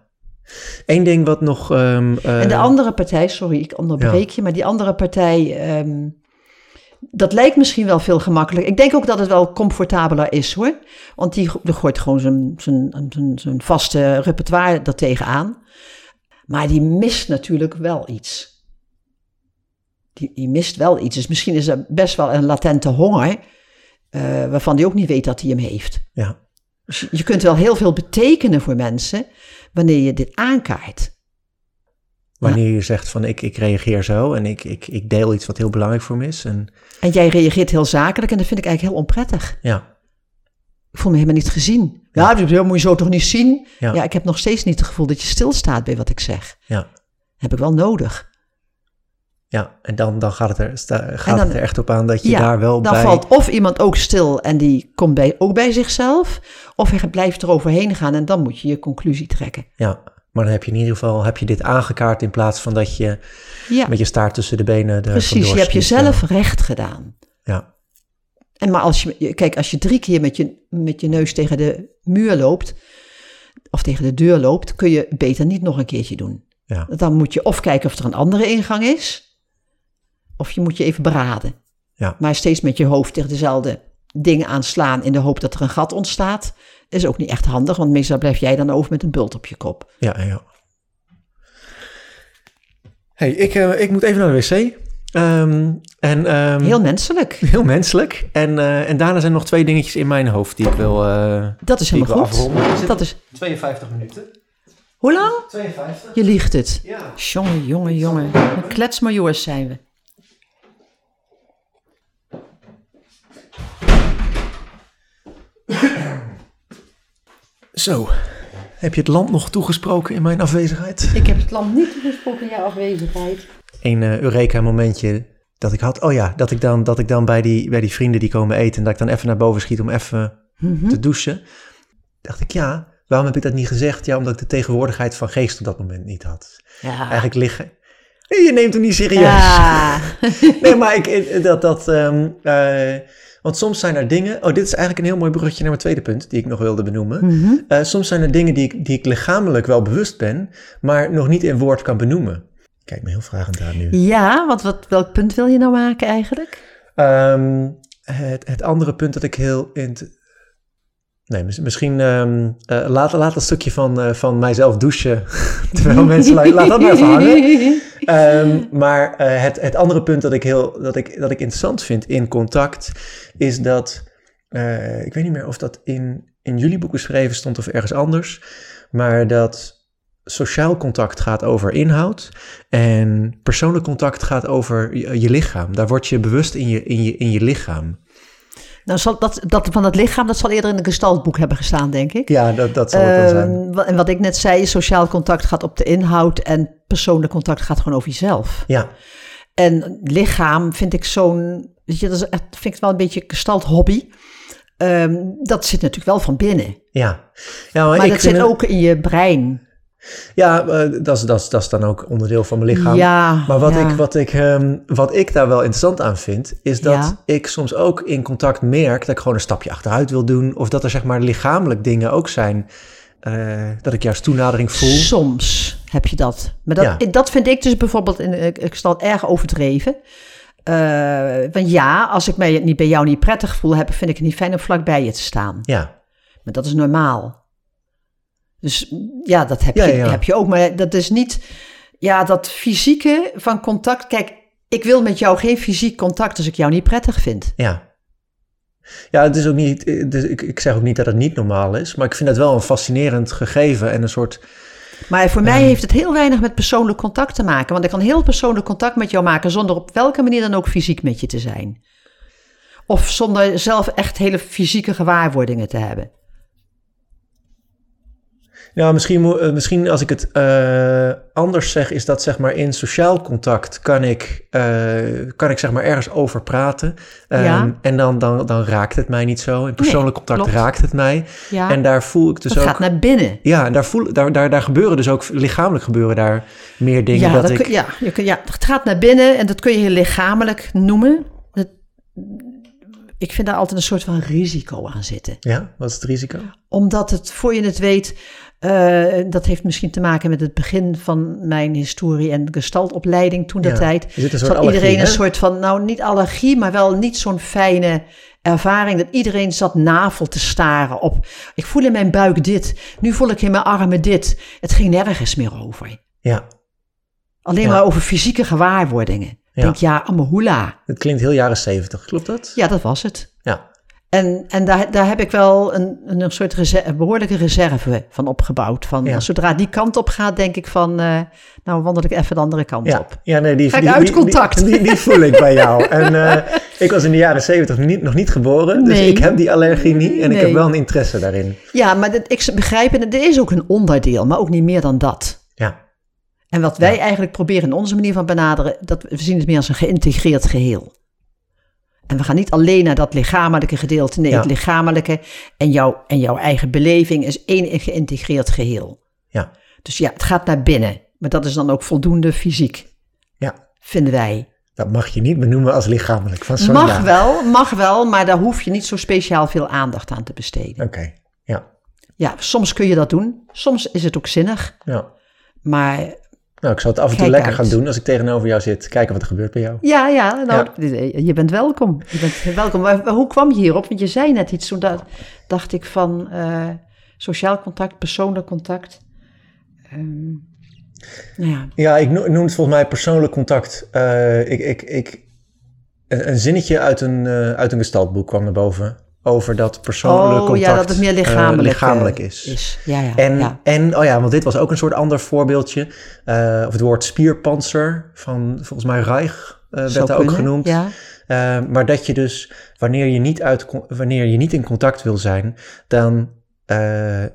[SPEAKER 1] Eén ding wat nog... ehm, eh,
[SPEAKER 2] En de andere partij, sorry, ik onderbreek je, maar die andere partij, ehm, Dat lijkt misschien wel veel gemakkelijker. Ik denk ook dat het wel comfortabeler is hoor. Want die, die gooit gewoon zijn, zijn, zijn, zijn vaste repertoire er tegenaan. Maar die mist natuurlijk wel iets. Die, die mist wel iets. Dus misschien is er best wel een latente honger. eh, waarvan hij ook niet weet dat hij hem heeft.
[SPEAKER 1] Ja.
[SPEAKER 2] Dus je kunt wel heel veel betekenen voor mensen wanneer je dit aankaart.
[SPEAKER 1] Wanneer je zegt van ik, ik reageer zo en ik, ik, ik deel iets wat heel belangrijk voor me is. En
[SPEAKER 2] En jij reageert heel zakelijk en dat vind ik eigenlijk heel onprettig.
[SPEAKER 1] ja,
[SPEAKER 2] Ik voel me helemaal niet gezien. Ja, dat moet je zo toch niet zien?
[SPEAKER 1] Ja.
[SPEAKER 2] Ja. ik heb nog steeds niet het gevoel dat je stilstaat bij wat ik zeg.
[SPEAKER 1] ja,
[SPEAKER 2] heb ik wel nodig.
[SPEAKER 1] ja. En dan, dan gaat, het er, sta- gaat
[SPEAKER 2] dan-
[SPEAKER 1] het er echt op aan dat je
[SPEAKER 2] ja,
[SPEAKER 1] daar wel
[SPEAKER 2] dan
[SPEAKER 1] bij...
[SPEAKER 2] valt of iemand ook stil en die komt bij, ook bij zichzelf. Of hij blijft er overheen gaan en dan moet je je conclusie trekken.
[SPEAKER 1] Ja, maar dan heb je in ieder geval heb je dit aangekaart in plaats van dat je
[SPEAKER 2] Ja,
[SPEAKER 1] met je staart tussen de benen er
[SPEAKER 2] precies. Je hebt jezelf recht gedaan.
[SPEAKER 1] Ja,
[SPEAKER 2] En maar als je, kijk, als je drie keer met je, met je neus tegen de muur loopt, of tegen de deur loopt, kun je beter niet nog een keertje doen.
[SPEAKER 1] ja,
[SPEAKER 2] Dan moet je of kijken of er een andere ingang is, of je moet je even beraden.
[SPEAKER 1] Ja.
[SPEAKER 2] Maar steeds met je hoofd tegen dezelfde dingen aanslaan in de hoop dat er een gat ontstaat, is ook niet echt handig, want meestal blijf jij dan over met een bult op je kop.
[SPEAKER 1] ja, ja. hey, ik, eh, ik moet even naar de wc. Ehm, en, ehm,
[SPEAKER 2] Heel menselijk.
[SPEAKER 1] heel menselijk. En, eh, en daarna zijn nog twee dingetjes in mijn hoofd die ik wil, eh,
[SPEAKER 2] Dat is helemaal goed.
[SPEAKER 1] afronden.
[SPEAKER 2] Dat is,
[SPEAKER 1] 52 minuten.
[SPEAKER 2] hoe lang?
[SPEAKER 1] 52?
[SPEAKER 2] Je liegt het.
[SPEAKER 1] Ja.
[SPEAKER 2] Jongen, jongen, jongen. Een kletsmajoors zijn we.
[SPEAKER 1] Zo, heb je het land nog toegesproken in mijn afwezigheid?
[SPEAKER 2] Ik heb het land niet toegesproken in jouw afwezigheid.
[SPEAKER 1] Een eh, Eureka-momentje dat ik had. Oh ja, dat ik dan, dat ik dan bij, die, bij die vrienden die komen eten... en dat ik dan even naar boven schiet om even
[SPEAKER 2] Mhm.
[SPEAKER 1] te douchen. Dacht ik, ja, waarom heb ik dat niet gezegd? Ja, omdat ik de tegenwoordigheid van geest op dat moment niet had.
[SPEAKER 2] Ja.
[SPEAKER 1] Eigenlijk liggen... Je neemt hem niet serieus.
[SPEAKER 2] Ja.
[SPEAKER 1] Nee, maar ik, ik- dat... dat ehm, eh, want soms zijn er dingen... Oh, dit is eigenlijk een heel mooi bruggetje naar mijn tweede punt... die ik nog wilde benoemen.
[SPEAKER 2] Mhm.
[SPEAKER 1] Eh, soms zijn er dingen die ik, die ik lichamelijk wel bewust ben... maar nog niet in woord kan benoemen. Kijk me heel vragend aan nu.
[SPEAKER 2] Ja, want wat, welk punt wil je nou maken eigenlijk?
[SPEAKER 1] Ehm, het, het andere punt dat ik heel... In Nee, mis- misschien ehm, eh, laat, laat een stukje van, eh, van mijzelf douchen... terwijl mensen... lu- laat dat maar even hangen. Ehm, maar eh, het, het andere punt dat ik, heel, dat, ik, dat ik interessant vind in contact... is dat... ik weet niet meer of dat in, in jullie boek beschreven stond of ergens anders... maar dat sociaal contact gaat over inhoud... en persoonlijk contact gaat over je, je lichaam. Daar word je bewust in je, in je, in je lichaam.
[SPEAKER 2] Nou, zal dat, dat van het lichaam, dat zal eerder in een gestaltboek hebben gestaan, denk ik.
[SPEAKER 1] Ja, dat, dat zal het dan zijn.
[SPEAKER 2] Ehm, en wat ik net zei, sociaal contact gaat op de inhoud en persoonlijk contact gaat gewoon over jezelf.
[SPEAKER 1] Ja,
[SPEAKER 2] En lichaam vind ik zo'n, weet je, dat is vind ik wel een beetje gestalt hobby. Ehm, dat zit natuurlijk wel van binnen.
[SPEAKER 1] ja. ja maar
[SPEAKER 2] Maar
[SPEAKER 1] ik
[SPEAKER 2] dat zit ook in je brein.
[SPEAKER 1] Ja, eh, dat, is, dat, is, dat is dan ook onderdeel van mijn lichaam.
[SPEAKER 2] Ja,
[SPEAKER 1] Maar wat,
[SPEAKER 2] ja.
[SPEAKER 1] ik, wat, ik, ehm, wat ik daar wel interessant aan vind, is dat
[SPEAKER 2] Ja.
[SPEAKER 1] ik soms ook in contact merk dat ik gewoon een stapje achteruit wil doen. Of dat er zeg maar lichamelijk dingen ook zijn. eh, dat ik juist toenadering voel.
[SPEAKER 2] Soms heb je dat. Maar dat, dat vind ik dus bijvoorbeeld in de gestalt erg overdreven. Eh, want ja, als ik mij niet bij jou niet prettig voel, heb, vind ik het niet fijn om vlakbij je te staan.
[SPEAKER 1] Ja,
[SPEAKER 2] Maar dat is normaal. Dus ja, dat heb,
[SPEAKER 1] Ja,
[SPEAKER 2] je,
[SPEAKER 1] ja.
[SPEAKER 2] heb je ook. Maar dat is niet... Ja, dat fysieke van contact... Kijk, ik wil met jou geen fysiek contact als ik jou niet prettig vind.
[SPEAKER 1] ja. Ja, het is ook niet, dus ik, ik zeg ook niet dat het niet normaal is, maar ik vind het wel een fascinerend gegeven en een soort,
[SPEAKER 2] Maar voor mij heeft het heel weinig met persoonlijk contact te maken. Want ik kan heel persoonlijk contact met jou maken... zonder op welke manier dan ook fysiek met je te zijn. Of zonder zelf echt hele fysieke gewaarwordingen te hebben.
[SPEAKER 1] Ja, misschien, eh, misschien als ik het eh, anders zeg, is dat zeg maar in sociaal contact kan ik, eh, kan ik zeg maar ergens over praten. Ehm,
[SPEAKER 2] Ja.
[SPEAKER 1] En dan, dan, dan raakt het mij niet zo. In persoonlijk contact
[SPEAKER 2] klopt.
[SPEAKER 1] raakt het mij.
[SPEAKER 2] Ja,
[SPEAKER 1] En daar voel ik dus
[SPEAKER 2] dat
[SPEAKER 1] ook...
[SPEAKER 2] gaat naar binnen.
[SPEAKER 1] Ja, en daar, voel, daar, daar, daar gebeuren dus ook, lichamelijk gebeuren daar meer dingen.
[SPEAKER 2] Ja,
[SPEAKER 1] dat
[SPEAKER 2] dat
[SPEAKER 1] ik,
[SPEAKER 2] kun- ja, je kun, ja, het gaat naar binnen en dat kun je heel lichamelijk noemen. Dat, ik vind daar altijd een soort van risico aan zitten.
[SPEAKER 1] ja, wat is het risico?
[SPEAKER 2] Omdat het, voor je het weet, eh, dat heeft misschien te maken met het begin van mijn historie en gestaltopleiding toen de
[SPEAKER 1] Ja.
[SPEAKER 2] tijd.
[SPEAKER 1] Een soort
[SPEAKER 2] Zat
[SPEAKER 1] allergie,
[SPEAKER 2] iedereen een soort van, nou niet allergie, maar wel niet zo'n fijne ervaring. Dat iedereen zat navel te staren op. Ik voel in mijn buik dit, nu voel ik in mijn armen dit. Het ging nergens meer over.
[SPEAKER 1] Ja,
[SPEAKER 2] Alleen
[SPEAKER 1] Ja.
[SPEAKER 2] maar over fysieke gewaarwordingen. Ik
[SPEAKER 1] Ja.
[SPEAKER 2] Denk ja, amahula.
[SPEAKER 1] het klinkt heel jaren zeventig, klopt dat?
[SPEAKER 2] Ja, dat was het. En, en daar, daar heb ik wel een, een soort reserve, behoorlijke reserve van opgebouwd. Van,
[SPEAKER 1] Ja.
[SPEAKER 2] Zodra die kant op gaat, denk ik van, eh, nou wandel ik even de andere kant
[SPEAKER 1] Ja,
[SPEAKER 2] op.
[SPEAKER 1] ja nee, die,
[SPEAKER 2] Ga
[SPEAKER 1] die,
[SPEAKER 2] uit
[SPEAKER 1] die-
[SPEAKER 2] contact?
[SPEAKER 1] Die, die, die voel ik bij jou. En eh, ik was in de jaren zeventig niet, nog niet geboren, dus ik heb die allergie niet en ik heb wel een interesse daarin.
[SPEAKER 2] Ja, maar dat, ik begrijp, en het is ook een onderdeel, maar ook niet meer dan dat.
[SPEAKER 1] Ja,
[SPEAKER 2] En wat wij eigenlijk proberen in onze manier van benaderen, dat we zien het meer als een geïntegreerd geheel. En we gaan niet alleen naar dat lichamelijke gedeelte. Nee,
[SPEAKER 1] Ja.
[SPEAKER 2] het lichamelijke en, jouw en jouw eigen beleving is één geïntegreerd geheel.
[SPEAKER 1] ja,
[SPEAKER 2] Dus ja, het gaat naar binnen. Maar dat is dan ook voldoende fysiek,
[SPEAKER 1] ja.
[SPEAKER 2] vinden wij.
[SPEAKER 1] Dat mag je niet benoemen als lichamelijk. Van
[SPEAKER 2] Mag wel, mag wel, maar daar hoef je niet zo speciaal veel aandacht aan te besteden.
[SPEAKER 1] Oké, ja,
[SPEAKER 2] Ja, soms kun je dat doen. Soms is het ook zinnig.
[SPEAKER 1] ja.
[SPEAKER 2] Maar
[SPEAKER 1] Nou, ik zal het af en toe
[SPEAKER 2] Kijk
[SPEAKER 1] lekker
[SPEAKER 2] uit.
[SPEAKER 1] gaan doen als ik tegenover jou zit. Kijken wat er gebeurt bij jou.
[SPEAKER 2] Ja, ja, nou, je bent welkom. Je bent welkom. Maar hoe kwam je hierop? Want je zei net iets, toen da- dacht ik van eh, sociaal contact, persoonlijk contact. Ehm, nou ja,
[SPEAKER 1] Ja, ik no- noem het volgens mij persoonlijk contact. Eh, ik, ik, ik, een, zinnetje uit een, eh uit een gestaltboek kwam naar boven. Over dat persoonlijk
[SPEAKER 2] oh
[SPEAKER 1] contact
[SPEAKER 2] ja, dat het meer
[SPEAKER 1] eh,
[SPEAKER 2] lichamelijk,
[SPEAKER 1] lichamelijk
[SPEAKER 2] eh,
[SPEAKER 1] is.
[SPEAKER 2] Ja, ja,
[SPEAKER 1] En,
[SPEAKER 2] ja.
[SPEAKER 1] en, oh ja, want dit was ook een soort ander voorbeeldje. Eh, of het woord spierpanzer van volgens mij Reich eh, werd daar ook genoemd.
[SPEAKER 2] Ja.
[SPEAKER 1] Maar dat je dus, wanneer je niet, uit, wanneer je niet in contact wil zijn, dan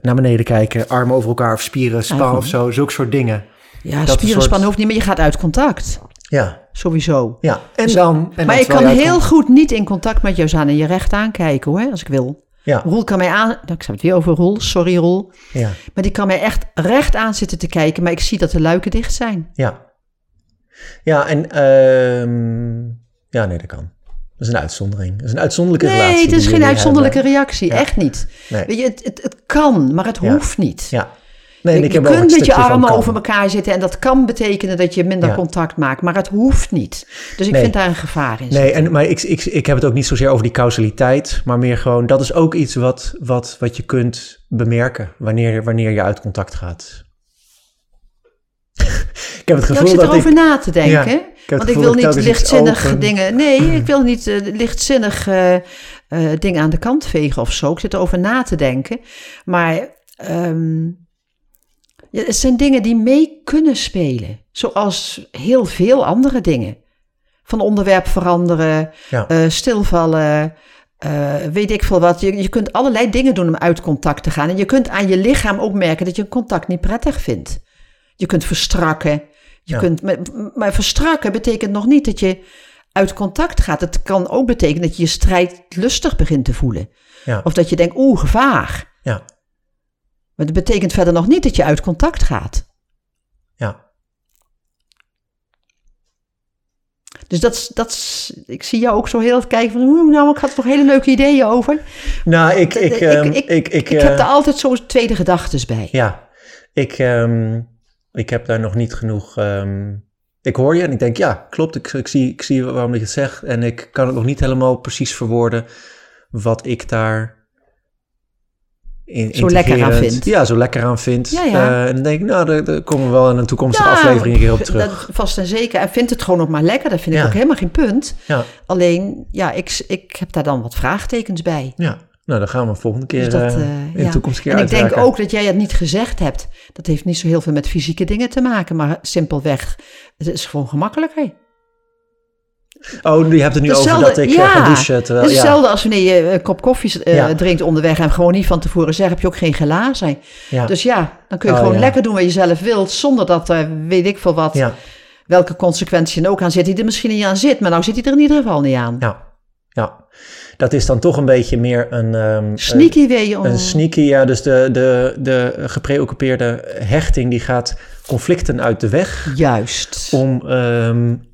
[SPEAKER 1] naar beneden kijken, armen over elkaar of spieren, span of zo, zulke soort dingen.
[SPEAKER 2] Ja,
[SPEAKER 1] een
[SPEAKER 2] spierenspannen
[SPEAKER 1] soort-
[SPEAKER 2] hoeft niet, maar je gaat uit contact.
[SPEAKER 1] Ja,
[SPEAKER 2] Sowieso.
[SPEAKER 1] ja. En dan... En
[SPEAKER 2] maar ik kan heel goed niet in contact met jou zijn en je recht aankijken hoor, als ik wil.
[SPEAKER 1] Ja,
[SPEAKER 2] Roel kan mij aan... Nou, ik heb het weer over Roel, sorry Roel.
[SPEAKER 1] ja,
[SPEAKER 2] Maar die kan mij echt recht aan zitten te kijken, maar ik zie dat de luiken dicht zijn.
[SPEAKER 1] ja. Ja, en... ehm, ja, nee, dat kan. Dat is een uitzondering. Dat is een uitzonderlijke relatie.
[SPEAKER 2] Nee, het is geen uitzonderlijke
[SPEAKER 1] hebben.
[SPEAKER 2] reactie,
[SPEAKER 1] Ja.
[SPEAKER 2] echt niet.
[SPEAKER 1] Nee.
[SPEAKER 2] Weet je, het, het, het kan, maar het hoeft niet.
[SPEAKER 1] Ja. Nee,
[SPEAKER 2] je
[SPEAKER 1] ik heb
[SPEAKER 2] kunt met je armen over elkaar zitten en dat kan betekenen dat je minder
[SPEAKER 1] Ja.
[SPEAKER 2] contact maakt, maar het hoeft niet. Dus ik
[SPEAKER 1] Nee.
[SPEAKER 2] vind daar een gevaar in.
[SPEAKER 1] Nee, en, maar ik, ik, ik heb het ook niet zozeer over die causaliteit, maar meer gewoon, dat is ook iets wat, wat, wat je kunt bemerken wanneer, wanneer je uit contact gaat. ik heb het
[SPEAKER 2] Ja, ik
[SPEAKER 1] gevoel
[SPEAKER 2] zit
[SPEAKER 1] dat
[SPEAKER 2] erover
[SPEAKER 1] ik...
[SPEAKER 2] na te denken.
[SPEAKER 1] Ja, ik
[SPEAKER 2] Want ik
[SPEAKER 1] gevoel
[SPEAKER 2] wil
[SPEAKER 1] dat ik
[SPEAKER 2] niet lichtzinnig dingen. Nee, ik wil niet eh, lichtzinnig eh, eh, dingen aan de kant vegen of zo. Ik zit erover na te denken. Maar ehm, ja, het zijn dingen die mee kunnen spelen. Zoals heel veel andere dingen. Van onderwerp veranderen,
[SPEAKER 1] Ja.
[SPEAKER 2] eh, stilvallen. eh, weet ik veel wat. Je, je kunt allerlei dingen doen om uit contact te gaan. En je kunt aan je lichaam ook merken dat je een contact niet prettig vindt. Je kunt verstrakken. Je
[SPEAKER 1] Ja.
[SPEAKER 2] kunt, maar, maar verstrakken betekent nog niet dat je uit contact gaat. Het kan ook betekenen dat je je strijdlustig begint te voelen.
[SPEAKER 1] Ja.
[SPEAKER 2] Of dat je denkt, oeh, gevaar.
[SPEAKER 1] Ja,
[SPEAKER 2] Maar dat betekent verder nog niet dat je uit contact gaat.
[SPEAKER 1] ja.
[SPEAKER 2] Dus dat, is- dat ik zie jou ook zo heel kijken van, nou, ik had er toch hele leuke ideeën over.
[SPEAKER 1] Nou, ik... Ik,
[SPEAKER 2] ik,
[SPEAKER 1] ehm,
[SPEAKER 2] ik,
[SPEAKER 1] ik, ik,
[SPEAKER 2] ik
[SPEAKER 1] eh,
[SPEAKER 2] heb daar altijd zo tweede gedachtes bij.
[SPEAKER 1] Ja, ik, ehm, ik heb daar nog niet genoeg... ehm, ik hoor je en ik denk, ja, klopt, ik, ik, zie, ik zie waarom ik het zeg. En ik kan het nog niet helemaal precies verwoorden wat ik daar... In,
[SPEAKER 2] Zo lekker aan
[SPEAKER 1] integrerend-
[SPEAKER 2] vind.
[SPEAKER 1] Ja, zo lekker aan vind.
[SPEAKER 2] Ja, ja.
[SPEAKER 1] Eh, en dan denk ik, nou, daar, daar komen we wel in een toekomstige
[SPEAKER 2] Ja,
[SPEAKER 1] aflevering keer op terug.
[SPEAKER 2] Dat, vast en zeker. En vindt het gewoon ook maar lekker. Dat vind ik ook helemaal geen punt.
[SPEAKER 1] Ja,
[SPEAKER 2] Alleen, ja, ik, ik heb daar dan wat vraagtekens bij.
[SPEAKER 1] ja. Nou, dan gaan we volgende keer
[SPEAKER 2] Dus dat,
[SPEAKER 1] eh,
[SPEAKER 2] eh,
[SPEAKER 1] in de toekomst keer
[SPEAKER 2] En ik denk ook dat jij het niet gezegd hebt. Dat heeft niet zo heel veel met fysieke dingen te maken, maar simpelweg, het is gewoon gemakkelijker.
[SPEAKER 1] Oh, je hebt het nu over dat ik eh,
[SPEAKER 2] ja.
[SPEAKER 1] ga douchen. Terwijl,
[SPEAKER 2] Het is
[SPEAKER 1] ja,
[SPEAKER 2] hetzelfde als wanneer je een kop koffie eh,
[SPEAKER 1] Ja.
[SPEAKER 2] drinkt onderweg en gewoon niet van tevoren zegt, heb je ook geen glazen.
[SPEAKER 1] ja,
[SPEAKER 2] Dus ja, dan kun je
[SPEAKER 1] Oh,
[SPEAKER 2] gewoon lekker doen wat je zelf wilt, zonder dat er weet ik veel wat, welke consequenties er ook aan zit, die er misschien niet aan zit. Maar nou zit hij er in ieder geval niet aan.
[SPEAKER 1] ja, ja. Dat is dan toch een beetje meer een... ehm,
[SPEAKER 2] Sneaky weet je om...
[SPEAKER 1] Een sneaky, ja, dus de, de, de gepreoccupeerde hechting die gaat conflicten uit de weg
[SPEAKER 2] Juist.
[SPEAKER 1] om,
[SPEAKER 2] op die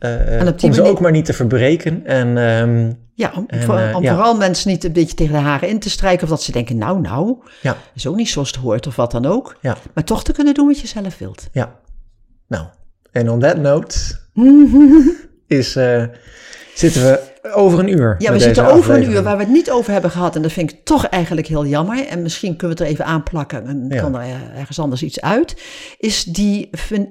[SPEAKER 1] om ze
[SPEAKER 2] manier-
[SPEAKER 1] ook maar niet te verbreken. En ehm,
[SPEAKER 2] Ja, om,
[SPEAKER 1] En,
[SPEAKER 2] voor-
[SPEAKER 1] eh,
[SPEAKER 2] om
[SPEAKER 1] ja.
[SPEAKER 2] vooral mensen niet een beetje tegen de haren in te strijken. Of dat ze denken, nou, nou,
[SPEAKER 1] Ja,
[SPEAKER 2] is ook niet zoals het hoort of wat dan ook.
[SPEAKER 1] ja,
[SPEAKER 2] Maar toch te kunnen doen wat je zelf wilt.
[SPEAKER 1] ja. Nou, en on that note is, eh, zitten we over een uur.
[SPEAKER 2] Ja, we zitten over een uur waar we het niet over hebben gehad. En dat vind ik toch eigenlijk heel jammer. En misschien kunnen we het er even aanplakken. En
[SPEAKER 1] Ja.
[SPEAKER 2] kan er eh, ergens anders iets uit. Is die,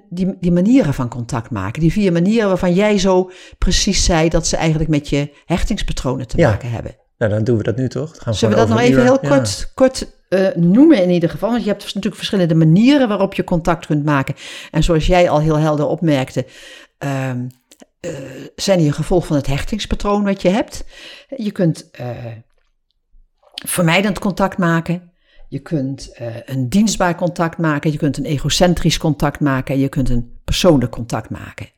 [SPEAKER 2] die, die manieren van contact maken. Die vier manieren waarvan jij zo precies zei dat ze eigenlijk met je hechtingspatronen te
[SPEAKER 1] Ja.
[SPEAKER 2] maken hebben.
[SPEAKER 1] Nou, dan doen we dat nu toch? Dan gaan
[SPEAKER 2] Zullen we dat nog even heel kort, kort eh, noemen in ieder geval? Want je hebt dus natuurlijk verschillende manieren waarop je contact kunt maken. En zoals jij al heel helder opmerkte, ehm, eh, zijn een gevolg van het hechtingspatroon wat je hebt. Je kunt eh, vermijdend contact maken. Je kunt eh, een dienstbaar contact maken. Je kunt een egocentrisch contact maken. En je kunt een persoonlijk contact maken.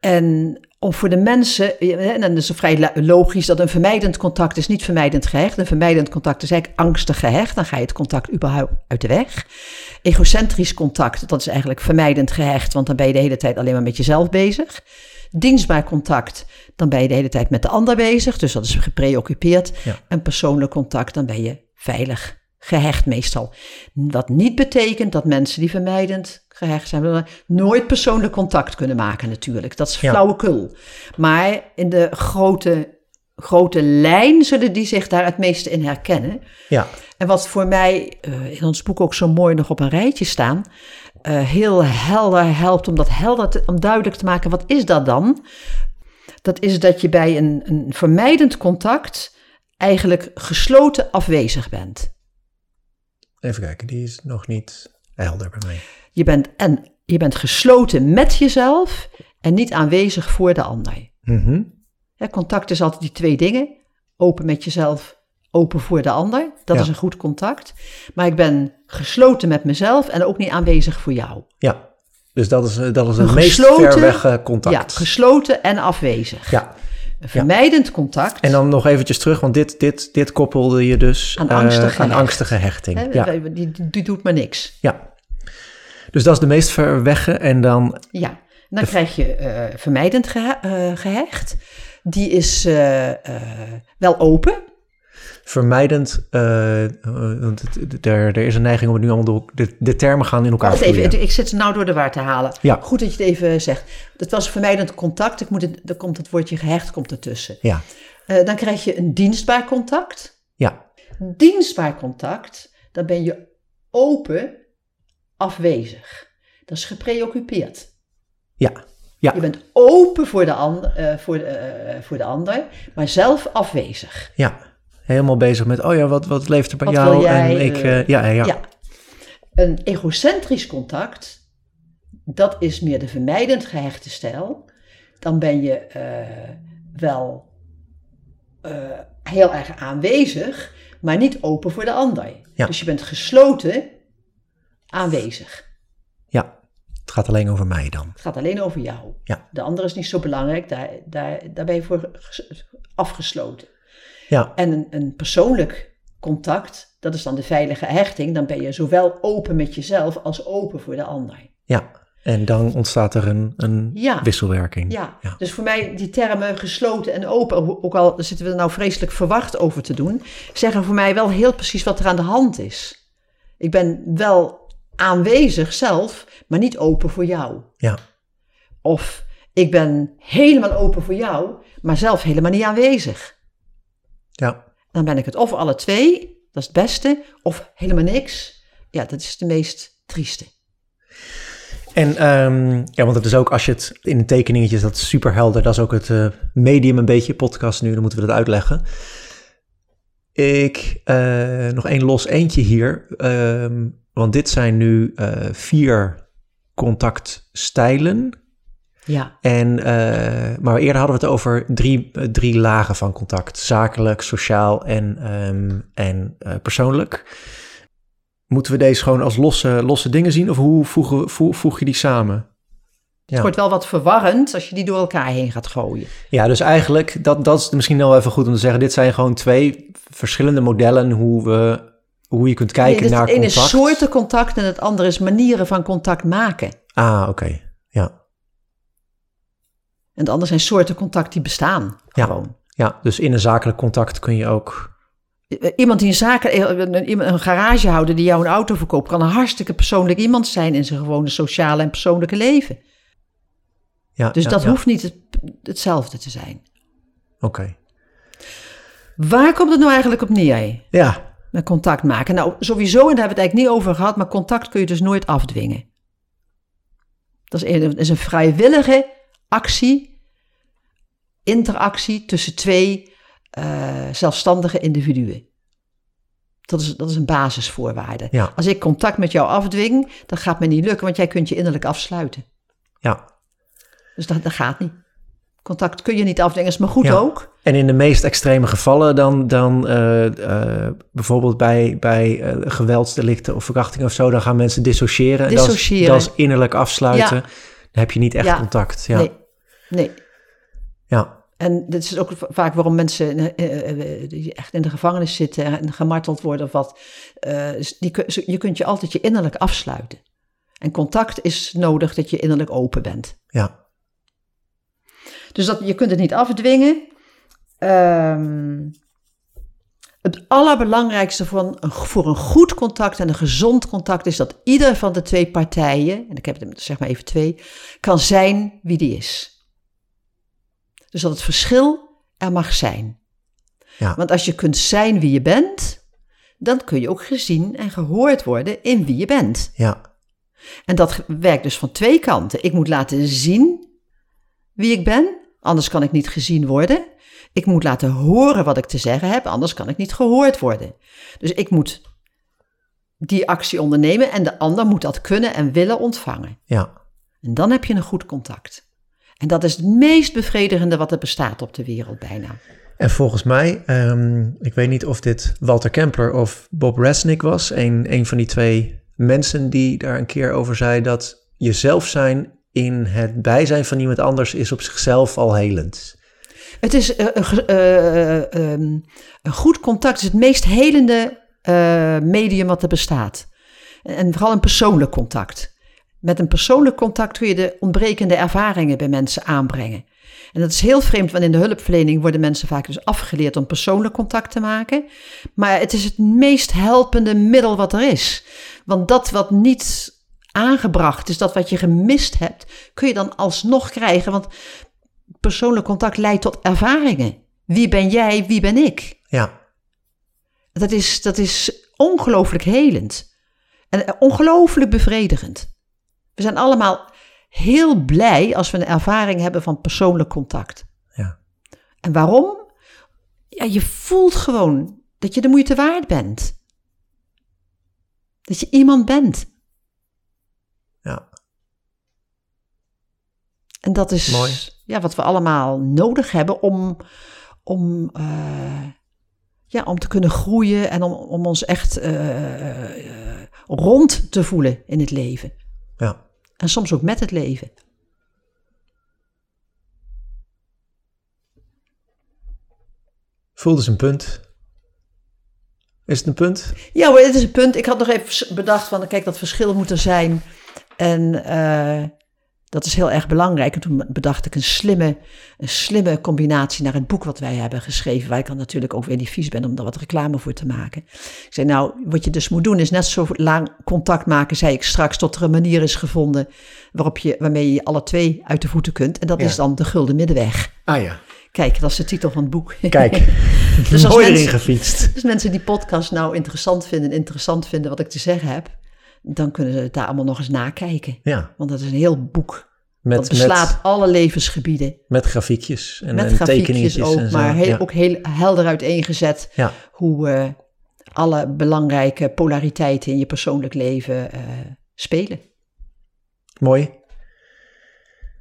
[SPEAKER 2] En om voor de mensen, en dan is vrij logisch dat een vermijdend contact is niet vermijdend gehecht. Een vermijdend contact is eigenlijk angstig gehecht. Dan ga je het contact überhaupt uit de weg. Egocentrisch contact, dat is eigenlijk vermijdend gehecht, want dan ben je de hele tijd alleen maar met jezelf bezig. Dienstbaar contact, dan ben je de hele tijd met de ander bezig, dus dat is gepreoccupeerd.
[SPEAKER 1] Ja.
[SPEAKER 2] En persoonlijk contact, dan ben je veilig gehecht meestal. Wat niet betekent dat mensen die vermijdend gehecht zijn, nooit persoonlijk contact kunnen maken natuurlijk. Dat is
[SPEAKER 1] Ja.
[SPEAKER 2] flauwekul. Maar in de grote, grote lijn zullen die zich daar het meeste in herkennen.
[SPEAKER 1] Ja,
[SPEAKER 2] En wat voor mij eh, in ons boek ook zo mooi nog op een rijtje staan, eh, heel helder helpt om dat helder te, om duidelijk te maken, wat is dat dan? Dat is dat je bij een, een vermijdend contact eigenlijk gesloten afwezig bent.
[SPEAKER 1] even kijken. Die is nog niet helder bij mij.
[SPEAKER 2] Je bent, en je bent gesloten met jezelf en niet aanwezig voor de ander.
[SPEAKER 1] Mhm.
[SPEAKER 2] Contact is altijd die twee dingen. Open met jezelf, open voor de ander. Dat
[SPEAKER 1] Ja.
[SPEAKER 2] is een goed contact. Maar ik ben gesloten met mezelf en ook niet aanwezig voor jou.
[SPEAKER 1] Ja, dus dat is, dat is
[SPEAKER 2] Een
[SPEAKER 1] meest ver weg eh, contact.
[SPEAKER 2] Ja, gesloten en afwezig.
[SPEAKER 1] Ja,
[SPEAKER 2] Een vermijdend contact.
[SPEAKER 1] en dan nog eventjes terug, want dit, dit, dit koppelde je dus
[SPEAKER 2] Aan
[SPEAKER 1] eh,
[SPEAKER 2] angstige
[SPEAKER 1] aan
[SPEAKER 2] hecht.
[SPEAKER 1] angstige hechting. ja,
[SPEAKER 2] die, die, doet maar niks.
[SPEAKER 1] ja. Dus dat is de meest ver. En dan,
[SPEAKER 2] Ja, dan krijg je eh, vermijdend gehe- eh, gehecht. Die is wel open.
[SPEAKER 1] Vermijdend, eh, eh, want er, er is een neiging om het nu allemaal door, de, de termen gaan in elkaar
[SPEAKER 2] even, ik- zit ze nou door de war te halen.
[SPEAKER 1] Ja.
[SPEAKER 2] Goed dat je het even zegt. Dat was vermijdend contact. Ik moet het, dan komt het woordje gehecht komt ertussen.
[SPEAKER 1] Ja,
[SPEAKER 2] Eh, dan krijg je een dienstbaar contact.
[SPEAKER 1] ja,
[SPEAKER 2] Dienstbaar contact, dan ben je open, afwezig. Dat is gepreoccupeerd.
[SPEAKER 1] ja, ja,
[SPEAKER 2] Je bent open voor de, ander, voor, de, voor de ander, maar zelf afwezig.
[SPEAKER 1] ja. Helemaal bezig met, oh ja, wat, wat leeft er bij
[SPEAKER 2] Wat
[SPEAKER 1] jou?
[SPEAKER 2] jij,
[SPEAKER 1] en ik,
[SPEAKER 2] eh,
[SPEAKER 1] ja, ja, ja,
[SPEAKER 2] Een egocentrisch contact, dat is meer de vermijdend gehechte stijl. Dan ben je eh, wel heel erg aanwezig, maar niet open voor de ander.
[SPEAKER 1] Ja.
[SPEAKER 2] Dus je bent gesloten aanwezig.
[SPEAKER 1] ja. Het gaat alleen over mij dan.
[SPEAKER 2] Het gaat alleen over jou.
[SPEAKER 1] Ja.
[SPEAKER 2] De ander is niet zo belangrijk, daar, daar, daar ben je voor ges- afgesloten.
[SPEAKER 1] Ja,
[SPEAKER 2] En een, een persoonlijk contact, dat is dan de veilige hechting. Dan ben je zowel open met jezelf als open voor de ander.
[SPEAKER 1] ja. En dan ontstaat er een, een
[SPEAKER 2] Ja.
[SPEAKER 1] wisselwerking.
[SPEAKER 2] Ja,
[SPEAKER 1] Ja.
[SPEAKER 2] dus voor mij die termen gesloten en open, ook al zitten we er nou vreselijk verwacht over te doen, zeggen voor mij wel heel precies wat er aan de hand is. Ik ben wel aanwezig zelf, maar niet open voor jou.
[SPEAKER 1] ja.
[SPEAKER 2] Of ik ben helemaal open voor jou, maar zelf helemaal niet aanwezig.
[SPEAKER 1] Ja.
[SPEAKER 2] Dan ben ik het of alle twee, dat is het beste, of helemaal niks. Ja, dat is de meest trieste.
[SPEAKER 1] En ehm, ja, want het is ook als je het in de tekeningetjes, dat is super helder. Dat is ook het eh, medium een beetje, podcast nu, dan moeten we dat uitleggen. Ik, eh, nog één los eentje hier. ehm, want dit zijn nu eh, vier contactstijlen.
[SPEAKER 2] Ja,
[SPEAKER 1] En, eh, maar eerder hadden we het over drie, eh, drie lagen van contact. Zakelijk, sociaal en, ehm, en eh, persoonlijk. Moeten we deze gewoon als losse, losse dingen zien? Of hoe voegen, voeg, voeg je die samen? Ja.
[SPEAKER 2] het wordt wel wat verwarrend als je die door elkaar heen gaat gooien.
[SPEAKER 1] Ja, dus eigenlijk, dat, dat is misschien wel even goed om te zeggen. Dit zijn gewoon twee verschillende modellen hoe, we, hoe je kunt kijken
[SPEAKER 2] Nee, dus
[SPEAKER 1] naar
[SPEAKER 2] het ene
[SPEAKER 1] contact.
[SPEAKER 2] is soorten contact en het andere is manieren van contact maken.
[SPEAKER 1] Ah, oké. Ja,
[SPEAKER 2] En het andere zijn soorten contact die bestaan.
[SPEAKER 1] Ja.
[SPEAKER 2] Gewoon.
[SPEAKER 1] Ja, dus in een zakelijk contact kun je ook...
[SPEAKER 2] Iemand die een, zaken, een, een garagehouder die jou een auto verkoopt, kan een hartstikke persoonlijk iemand zijn in zijn gewone sociale en persoonlijke leven.
[SPEAKER 1] Ja,
[SPEAKER 2] Dus
[SPEAKER 1] ja,
[SPEAKER 2] dat
[SPEAKER 1] ja.
[SPEAKER 2] hoeft niet het- hetzelfde te zijn.
[SPEAKER 1] Oké.
[SPEAKER 2] Waar komt het nou eigenlijk op neer?
[SPEAKER 1] Ja,
[SPEAKER 2] Met contact maken. Nou, sowieso, en daar hebben we het eigenlijk niet over gehad, maar contact kun je dus nooit afdwingen. Dat is een, dat is een vrijwillige actie, interactie tussen twee eh, zelfstandige individuen. Dat is, dat is een basisvoorwaarde.
[SPEAKER 1] Ja.
[SPEAKER 2] Als ik contact met jou afdwing, dan gaat me niet lukken, want jij kunt je innerlijk afsluiten.
[SPEAKER 1] ja.
[SPEAKER 2] Dus dat, dat gaat niet. Contact kun je niet afdwingen, is maar goed
[SPEAKER 1] Ja.
[SPEAKER 2] ook.
[SPEAKER 1] En in de meest extreme gevallen dan, dan eh, eh, bijvoorbeeld bij, bij eh, geweldsdelicten of verkrachtingen of zo, dan gaan mensen dissociëren. En dat is-
[SPEAKER 2] Dissociëren.
[SPEAKER 1] Dat is, innerlijk afsluiten.
[SPEAKER 2] Ja.
[SPEAKER 1] Dan heb je niet echt
[SPEAKER 2] Ja.
[SPEAKER 1] contact. Ja.
[SPEAKER 2] Nee, nee.
[SPEAKER 1] Ja.
[SPEAKER 2] En dit is ook vaak waarom mensen eh, eh, eh, die echt in de gevangenis zitten en gemarteld worden of wat. kun- je kunt je altijd je innerlijk afsluiten. En contact is nodig dat je innerlijk open bent.
[SPEAKER 1] ja.
[SPEAKER 2] Dus dat, je kunt het niet afdwingen. Ehm, het allerbelangrijkste voor een, voor een goed contact en een gezond contact is dat ieder van de twee partijen, en ik heb er zeg maar even twee, kan zijn wie die is. Dus dat het verschil er mag zijn.
[SPEAKER 1] Ja.
[SPEAKER 2] Want als je kunt zijn wie je bent, dan kun je ook gezien en gehoord worden in wie je bent.
[SPEAKER 1] ja.
[SPEAKER 2] En dat werkt dus van twee kanten. Ik moet laten zien wie ik ben, anders kan ik niet gezien worden. Ik moet laten horen wat ik te zeggen heb, anders kan ik niet gehoord worden. Dus ik moet die actie ondernemen en de ander moet dat kunnen en willen ontvangen.
[SPEAKER 1] ja.
[SPEAKER 2] En dan heb je een goed contact. En dat is het meest bevredigende wat er bestaat op de wereld bijna.
[SPEAKER 1] En volgens mij, ehm, ik weet niet of dit Walter Kempler of Bob Resnick was, een, een van die twee mensen die daar een keer over zei dat jezelf zijn in het bijzijn van iemand anders is op zichzelf al helend.
[SPEAKER 2] Het is eh, een ge- eh, ehm, een goed contact is het meest helende eh, medium wat er bestaat. En vooral een persoonlijk contact. Met een persoonlijk contact kun je de ontbrekende ervaringen bij mensen aanbrengen. En dat is heel vreemd, want in de hulpverlening worden mensen vaak dus afgeleerd om persoonlijk contact te maken. Maar het is het meest helpende middel wat er is. Want dat wat niet aangebracht is, dat wat je gemist hebt, kun je dan alsnog krijgen. Want persoonlijk contact leidt tot ervaringen. Wie ben jij, wie ben ik?
[SPEAKER 1] Ja,
[SPEAKER 2] Dat is, dat is ongelooflijk helend. En ongelooflijk bevredigend. We zijn allemaal heel blij als we een ervaring hebben van persoonlijk contact.
[SPEAKER 1] ja,
[SPEAKER 2] En waarom? Ja, je voelt gewoon dat je de moeite waard bent. Dat je iemand bent.
[SPEAKER 1] ja.
[SPEAKER 2] En dat is
[SPEAKER 1] Mooi.
[SPEAKER 2] Ja, wat we allemaal nodig hebben om, om, eh, ja, om te kunnen groeien en om, om ons echt eh, eh, rond te voelen in het leven.
[SPEAKER 1] ja.
[SPEAKER 2] En soms ook met het leven.
[SPEAKER 1] Voelde ze een punt. Is het een punt?
[SPEAKER 2] Ja, maar het is een punt. Ik had nog even bedacht van, kijk, dat verschil moet er zijn. En eh, dat is heel erg belangrijk. En toen bedacht ik een slimme, een slimme combinatie naar het boek wat wij hebben geschreven. Waar ik dan natuurlijk ook weer niet vies ben om daar wat reclame voor te maken. Ik zei, nou, wat je dus moet doen is net zo lang contact maken, zei ik straks, tot er een manier is gevonden waarop je, waarmee je alle twee uit de voeten kunt. En dat
[SPEAKER 1] Ja.
[SPEAKER 2] is dan de gulden middenweg.
[SPEAKER 1] Ah ja.
[SPEAKER 2] Kijk, dat is de titel van het boek.
[SPEAKER 1] Kijk,
[SPEAKER 2] Dus als
[SPEAKER 1] mooi erin
[SPEAKER 2] mensen-
[SPEAKER 1] gefietst.
[SPEAKER 2] dus mensen die podcast nou interessant vinden, interessant vinden wat ik te zeggen heb, dan kunnen ze het daar allemaal nog eens nakijken.
[SPEAKER 1] Ja,
[SPEAKER 2] Want dat is een heel boek.
[SPEAKER 1] met,
[SPEAKER 2] dat beslaat
[SPEAKER 1] met,
[SPEAKER 2] alle levensgebieden.
[SPEAKER 1] met grafiekjes en,
[SPEAKER 2] met
[SPEAKER 1] en
[SPEAKER 2] grafiekjes
[SPEAKER 1] tekeningetjes
[SPEAKER 2] ook,
[SPEAKER 1] en zo.
[SPEAKER 2] maar heel,
[SPEAKER 1] ja.
[SPEAKER 2] ook heel helder uiteengezet
[SPEAKER 1] ja,
[SPEAKER 2] hoe eh, alle belangrijke polariteiten in je persoonlijk leven eh, spelen.
[SPEAKER 1] mooi.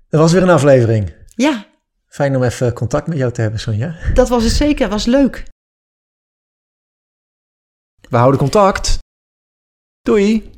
[SPEAKER 1] Dat was weer een aflevering.
[SPEAKER 2] Ja,
[SPEAKER 1] Fijn om even contact met jou te hebben, Sonja.
[SPEAKER 2] dat was het zeker. Was leuk.
[SPEAKER 1] We houden contact. Doei.